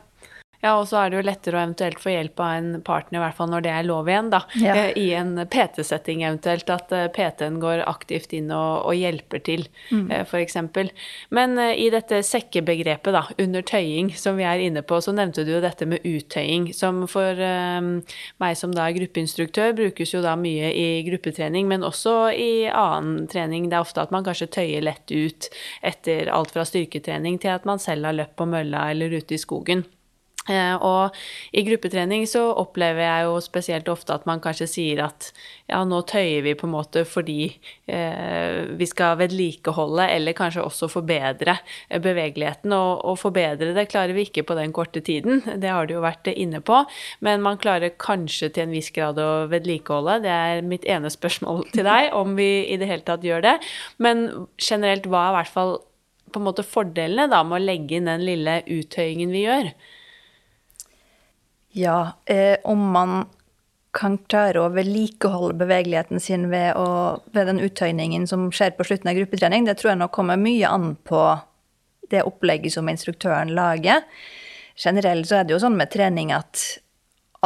Ja, og så er det jo lettere å eventuelt få hjelp av en partner, i hvert fall når det er lov igjen, da. Ja. Eh, I en PT-setting eventuelt, at eh, PT-en går aktivt inn og, og hjelper til, mm. Eh, f.eks. Men i dette sekkebegrepet, da, under tøying, som vi er inne på, så nevnte du jo dette med uttøying, som for um, meg som da er gruppeinstruktør, brukes jo da mye i gruppetrening, men også i annen trening. Det er ofte at man kanskje tøyer lett ut etter alt fra styrketrening til at man selv har løpt på mølla eller ute i skogen. Eh, og i gruppetrening så opplever jeg jo spesielt ofte at man kanskje sier at ja, nå tøyer vi på en måte fordi eh, vi skal vedlikeholde eller kanskje også forbedre eh, bevegeligheten. Og, og, forbedre det klarer vi ikke på den korte tiden, det har du jo vært inne på. Men man klarer kanskje til en viss grad å vedlikeholde. Det er mitt ene spørsmål til deg, om vi i det hele tatt gjør det. Men generelt, hva er i hvert fall på en måte fordelene da med å legge inn den lille uttøyingen vi gjør? Ja, eh, om man kan klare å vedlikeholde bevegeligheten sin ved, å, ved, den uttøyningen som skjer på slutten av gruppetrening, det tror jeg nok kommer mye an på det opplegget som instruktøren lager. Generelt så er det jo sånn med trening at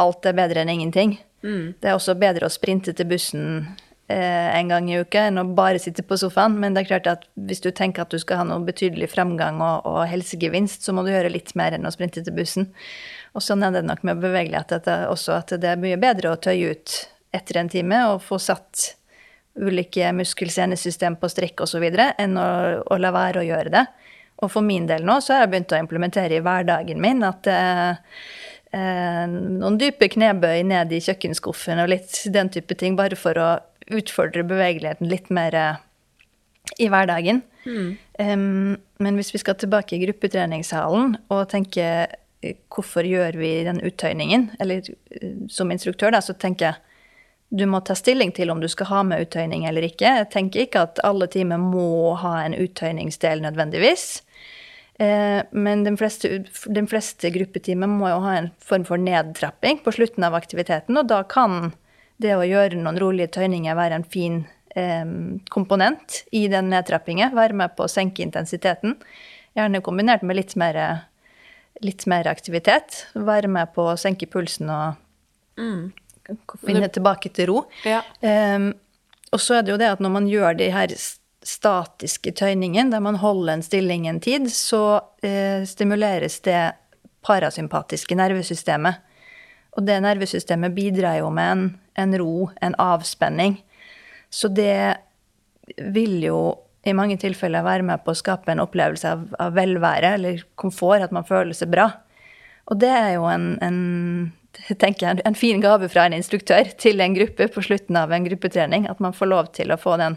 alt er bedre enn ingenting. Mm. Det er også bedre å sprinte til bussen eh, en gang i uka enn å bare sitte på sofaen. Men det er klart at hvis du tenker at du skal ha noe betydelig fremgang og, og helsegevinst, så må du gjøre litt mer enn å sprinte til bussen. Og sånn er det nok med bevegelighet at det, også at det er mye bedre å tøye ut etter en time og få satt ulike muskelsenesystem på strekk osv. enn å, å, la være å gjøre det. Og for min del nå så har jeg begynt å implementere i hverdagen min at er eh, noen dype knebøy ned i kjøkkenskuffen og litt den type ting, bare for å utfordre bevegeligheten litt mer eh, i hverdagen. Mm. Um, men hvis vi skal tilbake i gruppetreningssalen og tenke hvorfor gjør vi den uttøyningen? Eller eh, som instruktør, da, så tenker jeg du må ta stilling til om du skal ha med uttøyning eller ikke. Jeg tenker ikke at alle timer må ha en uttøyningsdel nødvendigvis. Eh, men de fleste, de fleste gruppetimer må jo ha en form for nedtrapping på slutten av aktiviteten, og da kan det å gjøre noen rolige tøyninger være en fin eh, komponent i den nedtrappingen. Være med på å senke intensiteten. Gjerne kombinert med litt mer, litt mer aktivitet. Være med på å senke pulsen og mm. finne tilbake til ro. Ja. Um, og så er det jo det at når man gjør de her statiske tøyningen, der man holder en stilling en tid, så uh, stimuleres det parasympatiske nervesystemet. Og det nervesystemet bidrar jo med en, en ro, en avspenning. Så det vil jo i mange tilfeller være med på å skape en opplevelse av, av velvære eller komfort, at man føler seg bra. Og det er jo en, en, jeg, en fin gave fra en instruktør til en gruppe på slutten av en gruppetrening. At man får lov til å få den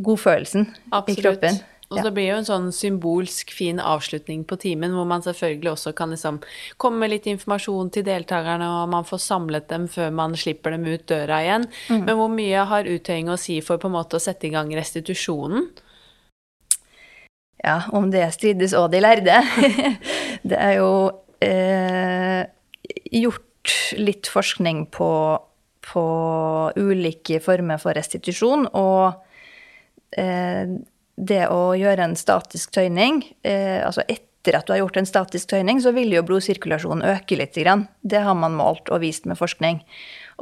godfølelsen Absolutt. i kroppen. Og ja. det blir jo en sånn symbolsk fin avslutning på timen, hvor man selvfølgelig også kan liksom komme med litt informasjon til deltakerne, og man får samlet dem før man slipper dem ut døra igjen. Mm. Men hvor mye har uttøying å si for på en måte å sette i gang restitusjonen? Ja, om det strides òg de lærde. det er jo eh, gjort litt forskning på, på ulike former for restitusjon, og Eh, det å gjøre en statisk tøyning, eh, altså etter at du har gjort en statisk tøyning, så vil jo blodsirkulasjonen øke litt. Det har man målt og vist med forskning.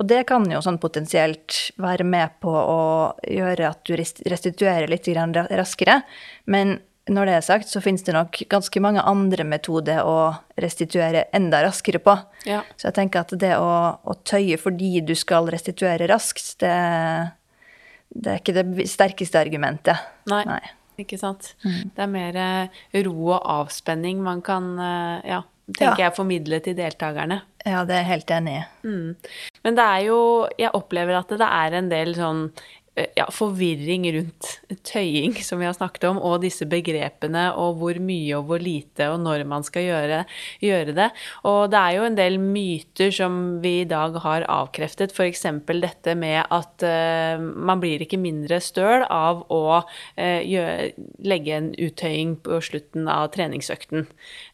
Og det kan jo sånn potensielt være med på å gjøre at du restituerer litt raskere. Men når det er sagt, så finnes det nok ganske mange andre metoder å restituere enda raskere på. Ja. Så jeg tenker at det å, å, tøye fordi du skal restituere raskt, det det er ikke det sterkeste argumentet. Nei. Nei. Ikke sant. Mm. Det er mer eh, ro og avspenning man kan eh, ja, tenker ja. jeg formidle til deltakerne. Ja, det er jeg helt enig i. Mm. Men det er jo Jeg opplever at det er en del sånn ja, forvirring rundt tøying, som vi har snakket om, og disse begrepene, og hvor mye og hvor lite, og når man skal gjøre, gjøre det. Og det er jo en del myter som vi i dag har avkreftet, f.eks. dette med at uh, man blir ikke mindre støl av å uh, gjøre, legge en uttøying på slutten av treningsøkten.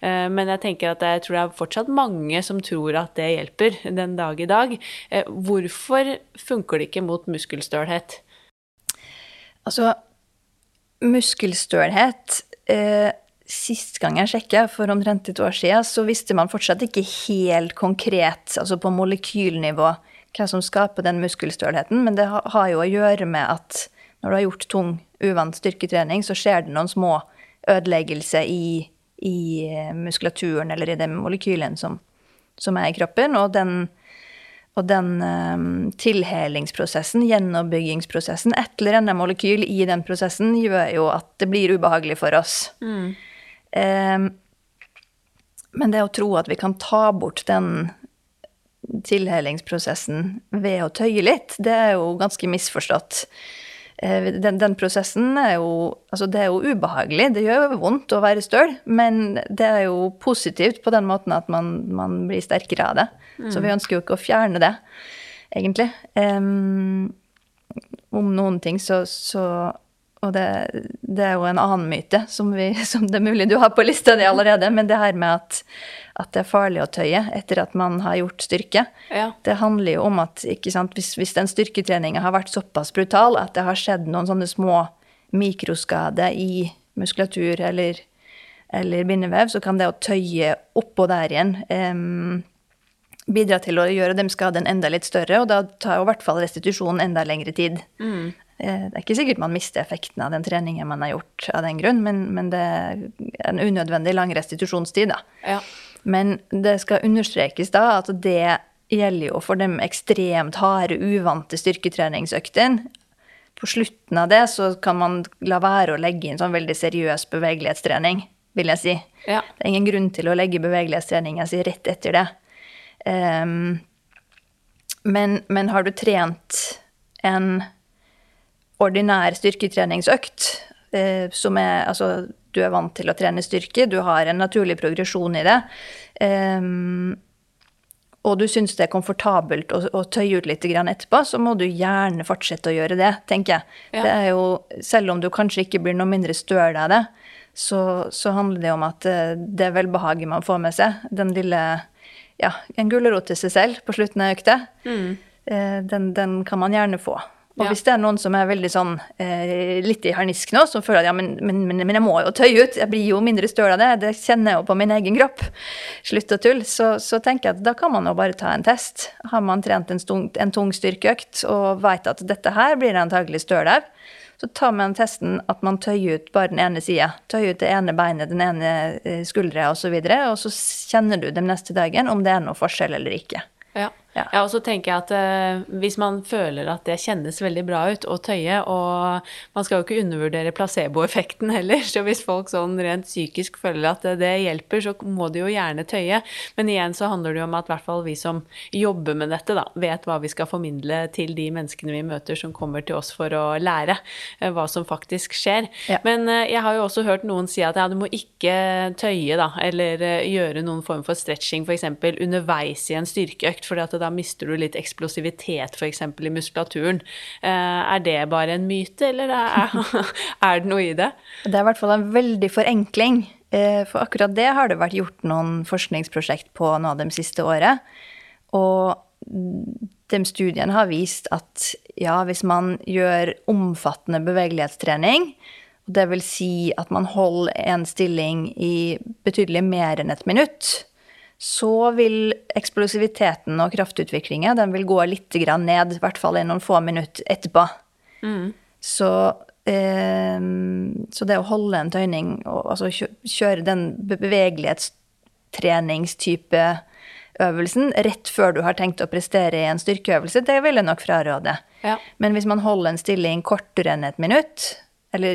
Uh, men jeg tenker at jeg tror det er fortsatt mange som tror at det hjelper den dag i dag. hvorfor funker det ikke mot muskelstølhet? Altså, muskelstølhet eh, Sist gang jeg sjekka, for omtrent et år siden, så visste man fortsatt ikke helt konkret, altså på molekylnivå, hva som skaper den muskelstølheten. Men det har jo å gjøre med at når du har gjort tung, uvant styrketrening, så skjer det noen små ødeleggelser i, i eh, muskulaturen eller i den molekylen som, som er i kroppen. Og den og den um, tilhelingsprosessen, gjenoppbyggingsprosessen, et eller annet molekyl i den prosessen gjør jo at det blir ubehagelig for oss. Mm. Um, men det å tro at vi kan ta bort den tilhelingsprosessen ved å tøye litt, det er jo ganske misforstått. Eh, den, den, prosessen er jo Altså, det er jo ubehagelig. Det gjør jo vondt å være støl, men det er jo positivt på den måten at man, man blir sterkere av det. Mm. Så vi ønsker jo ikke å fjerne det, egentlig. Um, om noen ting så, så og det, det, er jo en annen myte som, vi, som, det er mulig du har på lista di allerede, men det her med at, at, det er farlig å tøye etter at man har gjort styrke, ja. det handler jo om at sant, hvis, hvis den styrketreninga har vært såpass brutal at det har skjedd noen sånne små mikroskader i muskulatur eller, eller bindevev, så kan det å tøye oppå der igjen um, bidra til å gjøre dem skaden enda litt større, og da tar jo i hvert fall restitusjonen enda lengre tid. Mm. Eh, det er ikke sikkert man mister effekten av den treningen man har gjort av den grunn, men, men det er en unødvendig lang restitusjonstid, da. Ja. Men det skal understrekes da at det gjelder jo for de ekstremt harde, uvante styrketreningsøktene. På slutten av det så kan man la være å legge inn sånn veldig seriøs bevegelighetstrening, vil jeg si. Ja. Det er ingen grunn til å legge bevegelighetstrening jeg sier, rett etter det. Um, men, men har du trent en ordinær styrketreningsøkt, eh, som er Altså, du er vant til å trene styrke, du har en naturlig progresjon i det. Um, og du syns det er komfortabelt å, å, tøye ut litt etterpå, så må du gjerne fortsette å gjøre det, tenker jeg. Ja. Det er jo, selv om du kanskje ikke blir noe mindre støl av det, så, så, handler det om at eh, det velbehaget man får med seg. Den lille Ja, en gulrot til seg selv på slutten av økta, mm. den, den, kan man gjerne få. Og Ja. hvis det er noen som er veldig sånn eh, litt i harnisk nå, som føler at ja, men, men, men, jeg må jo tøye ut, jeg blir jo mindre støl av det, det kjenner jeg jo på min egen kropp, slutt å tulle, så, så tenker jeg at da kan man jo bare ta en test. Har man trent en, stung, en tung styrkeøkt og vet at dette her blir jeg antagelig støl av, så tar man testen at man tøyer ut bare den ene sida. Tøyer ut det ene beinet, den ene eh, skuldra osv., og, så videre, og så kjenner du den neste dagen om det er noe forskjell eller ikke. Ja. Ja. ja, og så tenker jeg at uh, hvis man føler at det kjennes veldig bra ut å tøye, og man skal jo ikke undervurdere placeboeffekten heller, så hvis folk sånn rent psykisk føler at det hjelper, så må de jo gjerne tøye. Men igjen så handler det jo om at i hvert fall vi som jobber med dette, da, vet hva vi skal formidle til de menneskene vi møter som kommer til oss for å lære uh, hva som faktisk skjer. Ja. Men uh, jeg har jo også hørt noen si at ja, du må ikke tøye, da, eller gjøre noen form for stretching f.eks. underveis i en styrkeøkt, fordi at da mister du litt eksplosivitet f.eks. i muskulaturen. Eh, Er det bare en myte, eller er, er det noe i det? Det er i hvert fall en veldig forenkling. eh, For akkurat det har det vært gjort noen forskningsprosjekt på nå de siste året. Og de studiene har vist at ja, hvis man gjør omfattende bevegelighetstrening, det vil si at man holder en stilling i betydelig mer enn et minutt, så vil eksplosiviteten og kraftutviklinga den vil gå litt grann ned, i hvert fall i noen få minutter etterpå. Så, eh, så det å holde en tøyning, og altså kjøre den bevegelighetstreningstype øvelsen rett før du har tenkt å prestere i en styrkeøvelse, det vil jeg nok fraråde. Ja. Men hvis man holder en stilling kortere enn et minutt, eller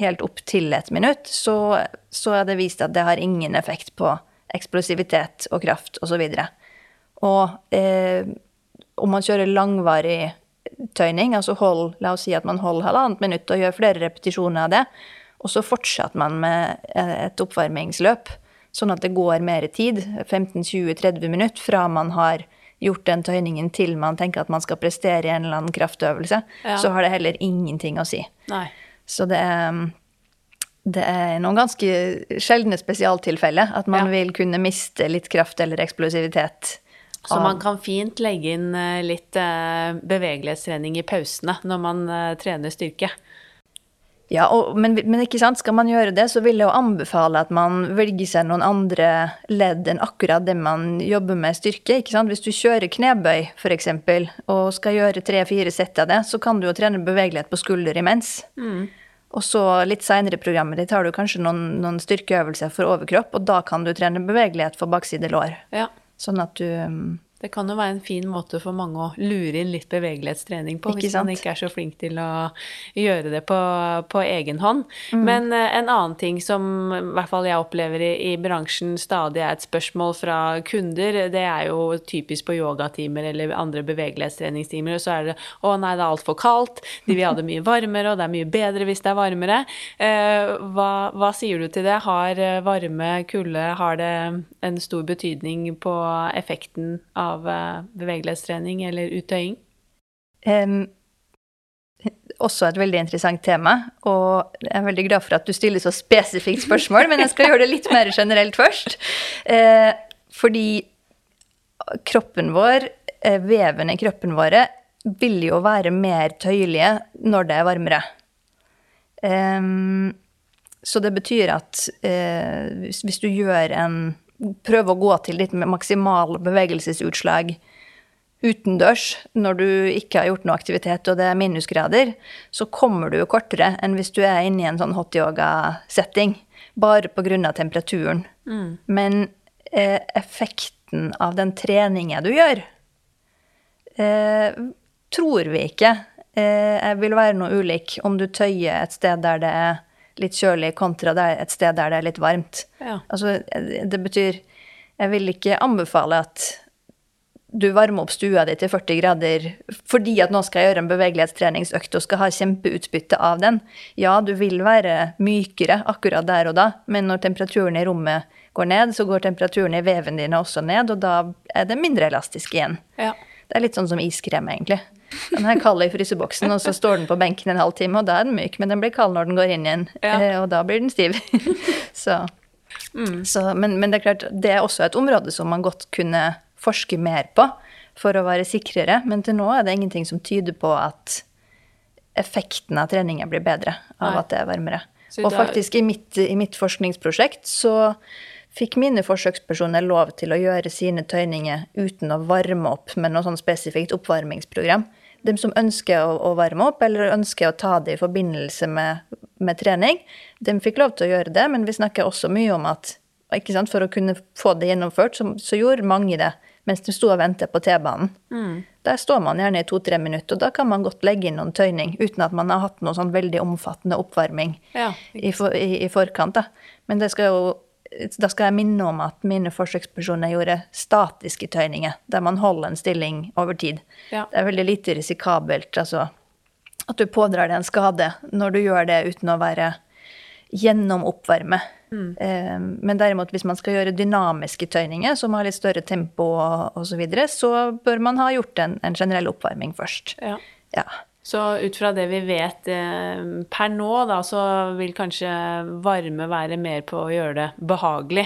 helt opp til et minutt, så, så er det vist at det har ingen effekt på eksplosivitet og kraft osv. Og, og eh, om man kjører langvarig tøyning, altså hold, la oss si at man holder halvannet minutt og gjør flere repetisjoner av det, og så fortsetter man med eh, et oppvarmingsløp, sånn at det går mer tid, 15-20-30 minutter, fra man har gjort den tøyningen til man tenker at man skal prestere i en eller annen kraftøvelse, Ja. så har det heller ingenting å si. Nei. Så det er, det er noen ganske sjeldne spesialtilfeller at man Ja. vil kunne miste litt kraft eller eksplosivitet. Så man kan fint legge inn eh, litt eh, bevegelighetstrening i pausene når man eh, trener styrke. Ja, og, men, men ikke sant, skal man gjøre det, så vil jeg jo anbefale at man velger seg noen andre ledd enn akkurat det man jobber med styrke. ikke sant? Hvis du kjører knebøy, f.eks., og skal gjøre tre-fire sett av det, så kan du jo trene bevegelighet på skulder imens. Og så litt seinere i programmet ditt har du kanskje noen, noen styrkeøvelser for overkropp, og da kan du trene bevegelighet for bakside lår. Ja. Sånn at du um, Det kan jo være en fin måte for mange å lure inn litt bevegelighetstrening på, Ikke hvis man ikke er så flink til å gjøre det på, på egen hånd. Mm. Men eh, en annen ting som i hvert fall jeg opplever i, i bransjen stadig er et spørsmål fra kunder, det er jo typisk på yogatimer eller andre bevegelighetstreningstimer, og så er det 'Å nei, det er altfor kaldt', de vil ha det mye varmere, og det er mye bedre hvis det er varmere. Eh, hva, hva sier du til det? Har eh, varme, kulde, har det en stor betydning på effekten av eh, bevegelighetstrening eller uttøying? Um, også et veldig interessant tema, og jeg er veldig glad for at du stiller så spesifikt spørsmål, men jeg skal gjøre det litt mer generelt først. Eh, fordi kroppen vår, vevene veven i kroppen våre, vil jo være mer tøyelige når det er varmere. Em, så det betyr at eh, hvis, hvis du gjør en Prøver å gå til ditt maksimale maksimal bevegelsesutslag utendørs når du ikke har gjort noe aktivitet og det er minusgrader, så kommer du jo kortere enn hvis du er inne i en sånn hot yoga-setting. Bare pga. temperaturen. Men eh, effekten av den treninga du gjør, eh, tror vi ikke eh, vil være noe ulik om du tøyer et sted der det er litt kjølig, kontra et sted der det er litt varmt. Ja. Altså, det betyr Jeg vil ikke anbefale at du varmer opp stua di til 40 grader fordi at nå skal jeg gjøre en bevegelighetstreningsøkt og skal ha kjempeutbytte av den. Ja, du vil være mykere akkurat der og da, men når temperaturen i rommet går ned, så går temperaturen i veven dine også ned, og da er det mindre elastisk igjen. Ja. Det er litt sånn som iskrem, egentlig. Den er kald i fryseboksen, og så står den på benken en halv time, og da er den myk, men den blir kald når den går inn igjen, Ja. eh, og da blir den stiv. så, så, men, men det er klart, det er også et område som man godt kunne forske mer på for å være sikrere, men til nå er det ingenting som tyder på at effekten av treningen blir bedre av Nei. at det er varmere. Og faktisk i mitt, i mitt forskningsprosjekt så fikk mine forsøkspersoner lov til å gjøre sine tøyninger uten å varme opp med noe sånn spesifikt oppvarmingsprogram. De som ønsker å, å varme opp, eller ønsker å ta det i forbindelse med, med trening, de fikk lov til å gjøre det, men vi snakker også mye om at ikke sant, for å kunne få det gjennomført, så, så gjorde mange det mens de sto og ventet på T-banen. Der står man gjerne i to-tre minutter, og da kan man godt legge inn noen tøyning uten at man har hatt noe sånn veldig omfattende oppvarming Ja, i, for, i, i forkant. Da. Men det skal jo, da skal jeg minne om at mine forsøkspersoner gjorde statiske tøyninger, der man holder en stilling over tid. Ja. Det er veldig lite risikabelt altså, at du pådrar deg en skade når du gjør det uten å være gjennomoppvarme. Eh, Men derimot hvis man skal gjøre dynamiske tøyninger som har litt større tempo osv., så, videre, så bør man ha gjort en, en generell oppvarming først. ja. Ja. Så ut fra det vi vet eh, per nå, da, så vil kanskje varme være mer på å gjøre det behagelig.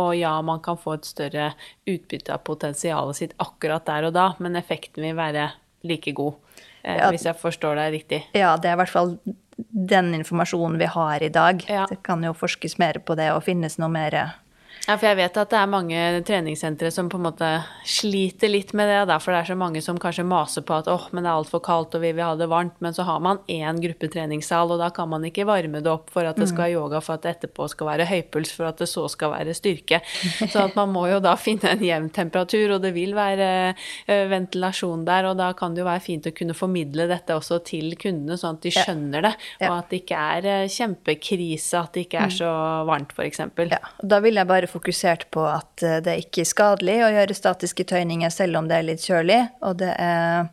Og ja, man kan få et større utbytte av potensialet sitt akkurat der og da, men effekten vil være like god. Eh, Ja. Hvis jeg forstår deg riktig. Ja, det er i hvert fall den informasjonen vi har i dag. Ja. Det kan jo forskes mer på det og finnes noe mer Ja, for jeg vet at det er mange treningssentre som på en måte sliter litt med det, og derfor det er så mange som kanskje maser på at åh, men det er altfor kaldt og vi vil ha det varmt, men så har man én gruppetreningssal, og da kan man ikke varme det opp for at det skal være yoga, for at det etterpå skal være høypuls, for at det så skal være styrke. Så at man må jo da finne en jevn temperatur, og det vil være ventilasjon der, og da kan det jo være fint å kunne formidle dette også til kundene, sånn at de skjønner det, og at det ikke er kjempekrise, at det ikke er så varmt, eksempel. Ja, Da vil jeg bare fokusert på at det ikke er skadelig å gjøre statiske tøyninger selv om det er litt kjølig, og det er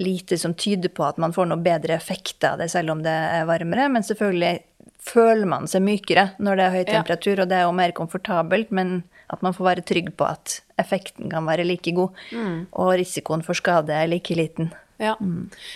lite som tyder på at man får noe bedre effekt av det selv om det er varmere, men selvfølgelig føler man seg mykere når det er høy Ja. temperatur, og det er jo mer komfortabelt, men at man får være trygg på at effekten kan være like god, og risikoen for skade er like liten. Ja.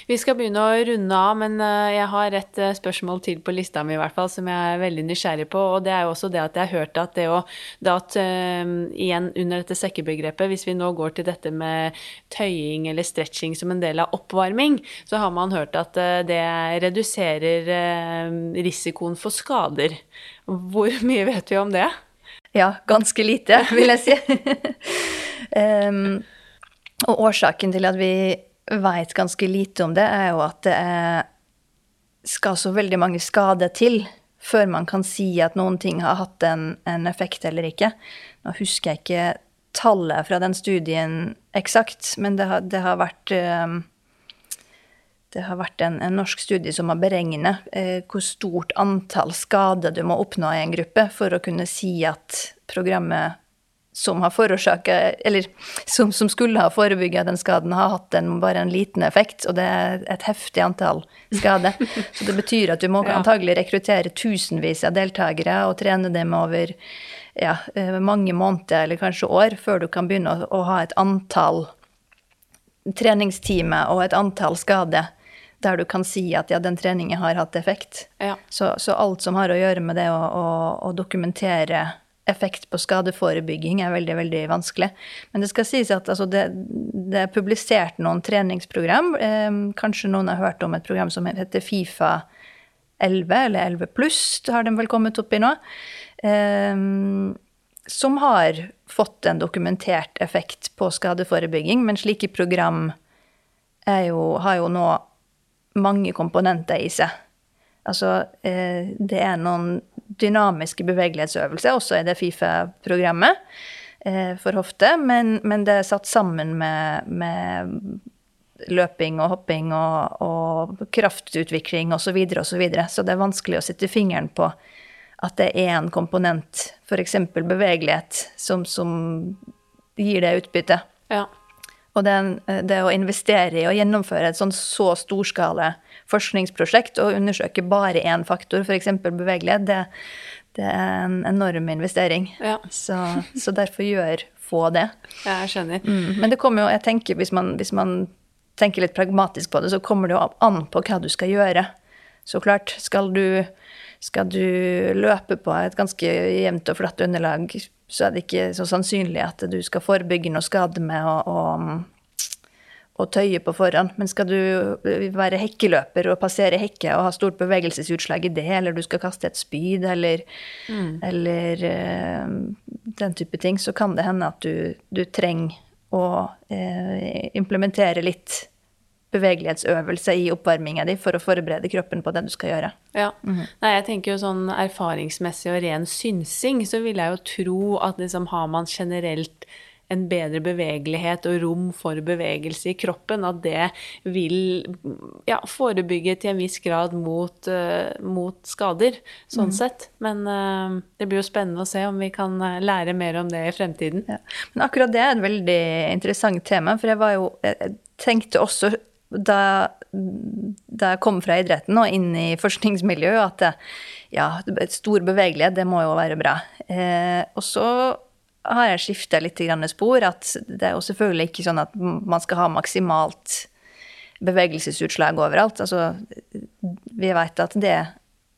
Vi skal begynne å runde av, men eh, jeg har et eh, spørsmål til på lista mi i hvert fall, som jeg er veldig nysgjerrig på. Og det er jo også det at jeg har hørt at det å at, eh, Igjen under dette sekkebegrepet, hvis vi nå går til dette med tøying eller stretching som en del av oppvarming, så har man hørt at det reduserer eh, risikoen for skader. Hvor mye vet vi om det? Ja, ganske lite, vil jeg si. um, og årsaken til at vi vet ganske lite om det, er jo at det er, skal så veldig mange skader til før man kan si at noen ting har hatt en, en effekt eller ikke. Nå husker jeg ikke tallet fra den studien eksakt, men det har, det har vært em, det har vært en, en norsk studie som har beregnet eh, hvor stort antall skader du må oppnå i en gruppe for å kunne si at programmet som har forårsaka Eller som, som skulle ha forebygga den skaden, har hatt en, bare en liten effekt, og det er et heftig antall skader. Så det betyr at du må Ja. antagelig rekruttere tusenvis av deltakere og trene dem over ja, eh, mange måneder eller kanskje år før du kan begynne å, å ha et antall treningstimer og et antall skader der du kan si at ja, den treningen har hatt effekt. Ja. Så, så alt som har å gjøre med det å, å, å dokumentere effekt på skadeforebygging, er veldig veldig vanskelig. Men det skal sies at altså, det, det er publisert noen treningsprogram. Eh, kanskje noen har hørt om et program som heter Fifa 11, eller 11 pluss, har de vel kommet opp i nå. Eh, som har fått en dokumentert effekt på skadeforebygging, men slike program jo, har jo nå mange komponenter i seg. Altså, eh, det er noen dynamiske bevegelighetsøvelser også i det Fifa-programmet eh, for hofte, men, men det er satt sammen med, med løping og hopping og, og kraftutvikling osv. Så, videre, og så, videre. så det er vanskelig å sette fingeren på at det er en komponent, f.eks. bevegelighet, som, som gir det utbyttet. Ja. Og den, det å investere i å gjennomføre et sånn så storskala forskningsprosjekt og undersøke bare én faktor, f.eks. bevegelighet, det, det er en enorm investering. Ja. Så, så derfor gjør få det. Jeg skjønner. Mm. Men det kommer jo, jeg tenker hvis man, hvis man tenker litt pragmatisk på det, så kommer det jo an på hva du skal gjøre. Så klart, skal du, skal du løpe på et ganske jevnt og flatt underlag, så er det ikke så sannsynlig at du skal forebygge noe skade med å, å, å tøye på forhånd. Men skal du være hekkeløper og passere hekke og ha stort bevegelsesutslag i det, eller du skal kaste et spyd, eller, mm. eller uh, den type ting, så kan det hende at du, du trenger å uh, implementere litt bevegelighetsøvelse i oppvarminga di for å forberede kroppen på det du skal gjøre. Ja. Mm -hmm. Nei, jeg tenker jo sånn erfaringsmessig og ren synsing, så vil jeg jo tro at liksom har man generelt en bedre bevegelighet og rom for bevegelse i kroppen, at det vil ja, forebygge til en viss grad mot, uh, mot skader, sånn mm. sett. Men uh, det blir jo spennende å se om vi kan eh, lære mer om det i fremtiden. Ja. Men akkurat det er et veldig interessant tema, for jeg var jo Jeg tenkte også da, da jeg kom fra idretten og inn i forskningsmiljøet, at det, ja, stor bevegelighet, det må jo være bra. Eh, og så har jeg skifta litt spor. At det er jo selvfølgelig ikke sånn at man skal ha maksimalt bevegelsesutslag overalt. Altså, vi vet at det,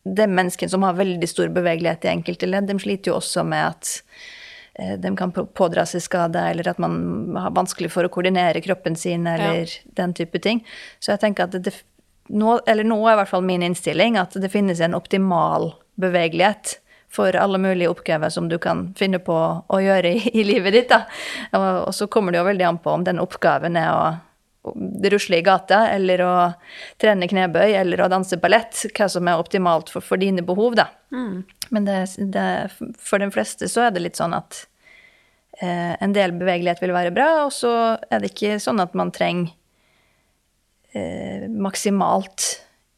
det menneskene som har veldig stor bevegelighet i enkelte ledd, de sliter jo også med at de kan pådra seg skade, eller at man har vanskelig for å koordinere kroppen sin, eller ja. den type ting. Så jeg tenker at det, nå, eller nå er i hvert fall min innstilling at det finnes en optimal bevegelighet for alle mulige oppgaver som du kan finne på å gjøre i, i livet ditt. Og, og, så kommer det jo veldig an på om den oppgaven er å rusle i gata, eller å trene knebøy, eller å danse ballett, hva som er optimalt for, for dine behov, da. Mm. Men det, det, for de fleste så er det litt sånn at eh, en del bevegelighet vil være bra, og så er det ikke sånn at man trenger eh, maksimalt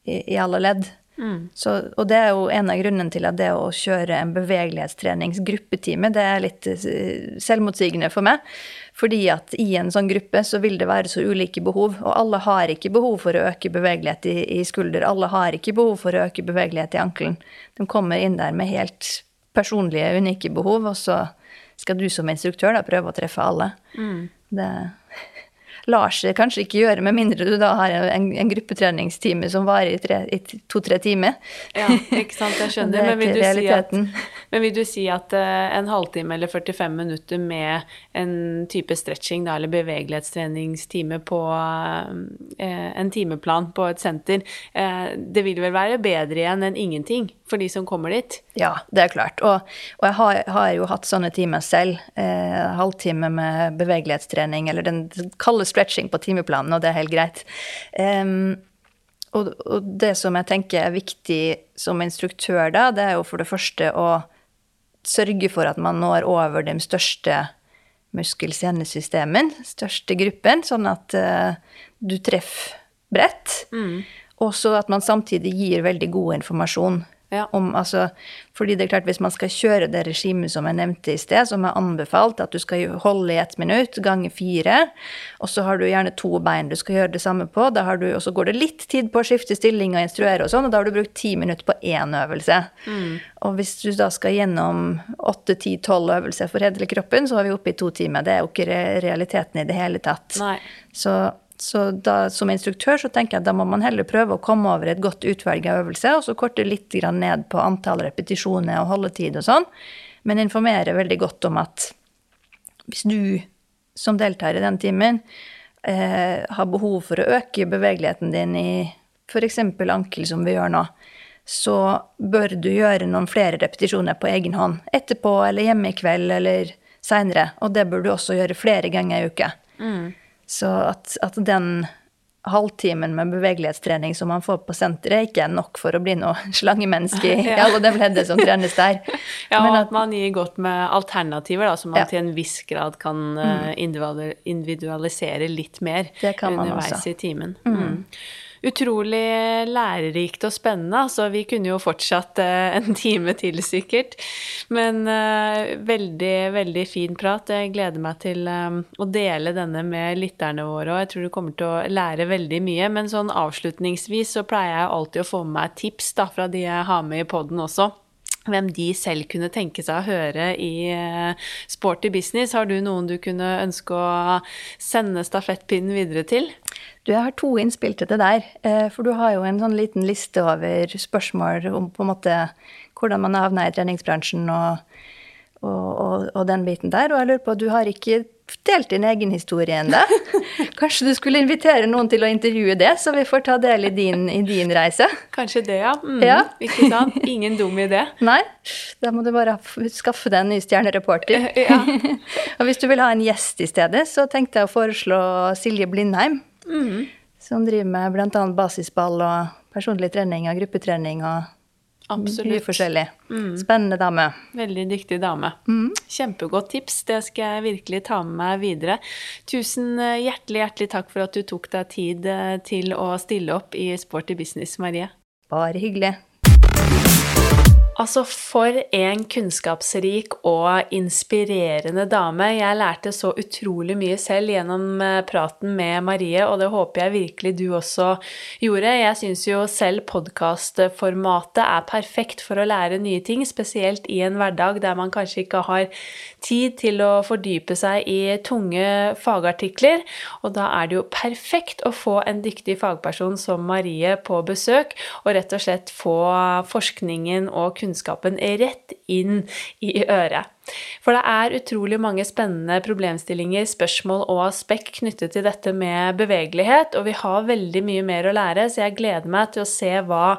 i, i alle ledd. Mm. Så, og det er jo en av grunnene til at det å kjøre en bevegelighetstreningsgruppetime, det er litt eh, selvmotsigende for meg. Fordi at i en sånn gruppe så vil det være så ulike behov. Og alle har ikke behov for å øke bevegelighet i, i skulder. Alle har ikke behov for å øke bevegelighet i ankelen. De kommer inn der med helt personlige, unike behov, og så skal du som instruktør da prøve å treffe alle. Mm. Det lar seg kanskje ikke gjøre, med mindre du da har en, en gruppetreningstime som varer i, to-tre timer. Ja, ikke sant, jeg skjønner. men, vil du si at, men vil du si at uh, en halvtime eller 45 minutter med en type stretching da, eller bevegelighetstreningstime på uh, en timeplan på et senter, uh, det vil vel være bedre igjen enn ingenting for de som kommer dit? Ja, det er klart. Og, og jeg har, har, jo hatt sånne timer selv. halvtime med bevegelighetstrening, eller den kalde stretching på timeplanen, og det er helt greit. Um, og, det som jeg tenker er viktig som instruktør da, det er jo for det første å sørge for at man når over de største muskel-senesystemene, største gruppen, sånn at uh, du treffer bredt. Mm. Og så at man samtidig gir veldig god informasjon ja. Om, altså, fordi det er klart, hvis man skal kjøre det regimet som jeg nevnte i sted, som er anbefalt, at du skal holde i ett minutt ganger fire, og så har du gjerne to bein du skal gjøre det samme på, du, og så går det litt tid på å skifte stilling og instruere og sånn, og da har du brukt ti minutter på én øvelse. Mm. Og hvis du da skal gjennom åtte, ti, tolv øvelser for hele kroppen, så er vi oppe i to timer. Det er jo ikke realiteten i det hele tatt. Nei. Så så da, som instruktør så tenker jeg at da må man heller prøve å komme over et godt utvalg av øvelser, og så korte litt ned på antall repetisjoner og holdetid og sånn, men informere veldig godt om at hvis du som deltar i den timen eh, har behov for å øke bevegeligheten din i f.eks. ankel, som vi gjør nå, så bør du gjøre noen flere repetisjoner på egen hånd. Etterpå eller hjemme i kveld eller seinere. Og det bør du også gjøre flere ganger i uka. Mm. Så at, at den halvtimen med bevegelighetstrening som man får på senteret, ikke er nok for å bli noe slangemenneske i alle de leddene som trenes der. ja, og at man gir godt med alternativer, da, så man ja. til en viss grad kan eh, mm. individualisere litt mer underveis i timen. Mm. Utrolig lærerikt og spennende. Altså, vi kunne jo fortsatt uh, en time til, sikkert. Men uh, veldig, veldig fin prat. Jeg gleder meg til um, å dele denne med lytterne våre, og jeg tror du kommer til å lære veldig mye. Men sånn avslutningsvis så pleier jeg alltid å få med meg tips da, fra de jeg har med i poden også hvem de selv kunne tenke seg å høre i Sporty business. Har du noen du kunne ønske å sende stafettpinnen videre til? Du, jeg har to innspill til det der. Eh, for du har jo en sånn liten liste over spørsmål om på en måte hvordan man havna i treningsbransjen og, og, og, og, den biten der. Og jeg lurer på, du har ikke delt din egen historie ennå. Kanskje du skulle invitere noen til å intervjue det, så vi får ta del i din, i din reise? Kanskje det, ja. Mm, Ja. Ikke sant? Ingen dum idé. Nei, da må du bare skaffe deg en ny stjernereporter. Ja. Og hvis du vil ha en gjest i stedet, så tenkte jeg å foreslå Silje Blindheim. Mm. Som driver med bl.a. basisball og personlig trening og gruppetrening og mye forskjellig. forskjellig. Spennende dame. Veldig dyktig dame. Kjempegodt tips. Det skal jeg virkelig ta med meg videre. Tusen eh, hjertelig, hjertelig takk for at du tok deg tid eh, til å stille opp i Sporty business, Marie. Bare hyggelig. Altså, for en kunnskapsrik og inspirerende dame. Jeg lærte så utrolig mye selv gjennom eh, praten med Marie, og det håper jeg virkelig du også gjorde. Jeg syns jo selv podkastformatet er perfekt for å lære nye ting, spesielt i en hverdag der man kanskje ikke har tid til å fordype seg i tunge fagartikler. Og da er det jo perfekt å få en dyktig fagperson som Marie på besøk, og rett og slett få forskningen og kunnskapen rett inn i øret. For det er utrolig mange spennende problemstillinger, spørsmål og aspekt knyttet til dette med bevegelighet, og vi har veldig mye mer å lære, så jeg gleder meg til å se hva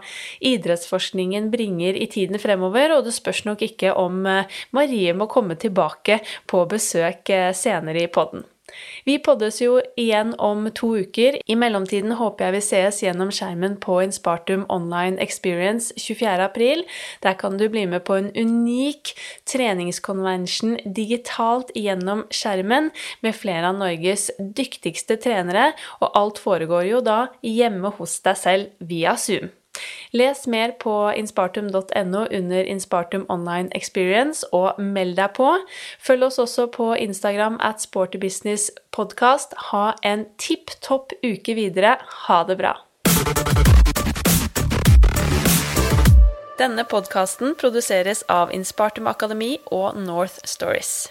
idrettsforskningen bringer i tiden fremover, og det spørs nok ikke om eh, Marie må komme tilbake på besøk eh, senere i podden. Vi poddes jo igjen om to uker. I mellomtiden håper jeg vi sees gjennom skjermen på Inspartum Online Experience 24. april. Der kan du bli med på en unik treningskonvensjon digitalt gjennom skjermen med flere av Norges dyktigste trenere, og alt foregår jo da hjemme hos deg selv via Zoom. Les mer på inspartum.no under Inspartum Online Experience, og meld deg på. Følg oss også på Instagram at sportybusinesspodkast. Ha en tipp topp uke videre. Ha det bra. Denne podkasten produseres av Inspartum Akademi og North Stories.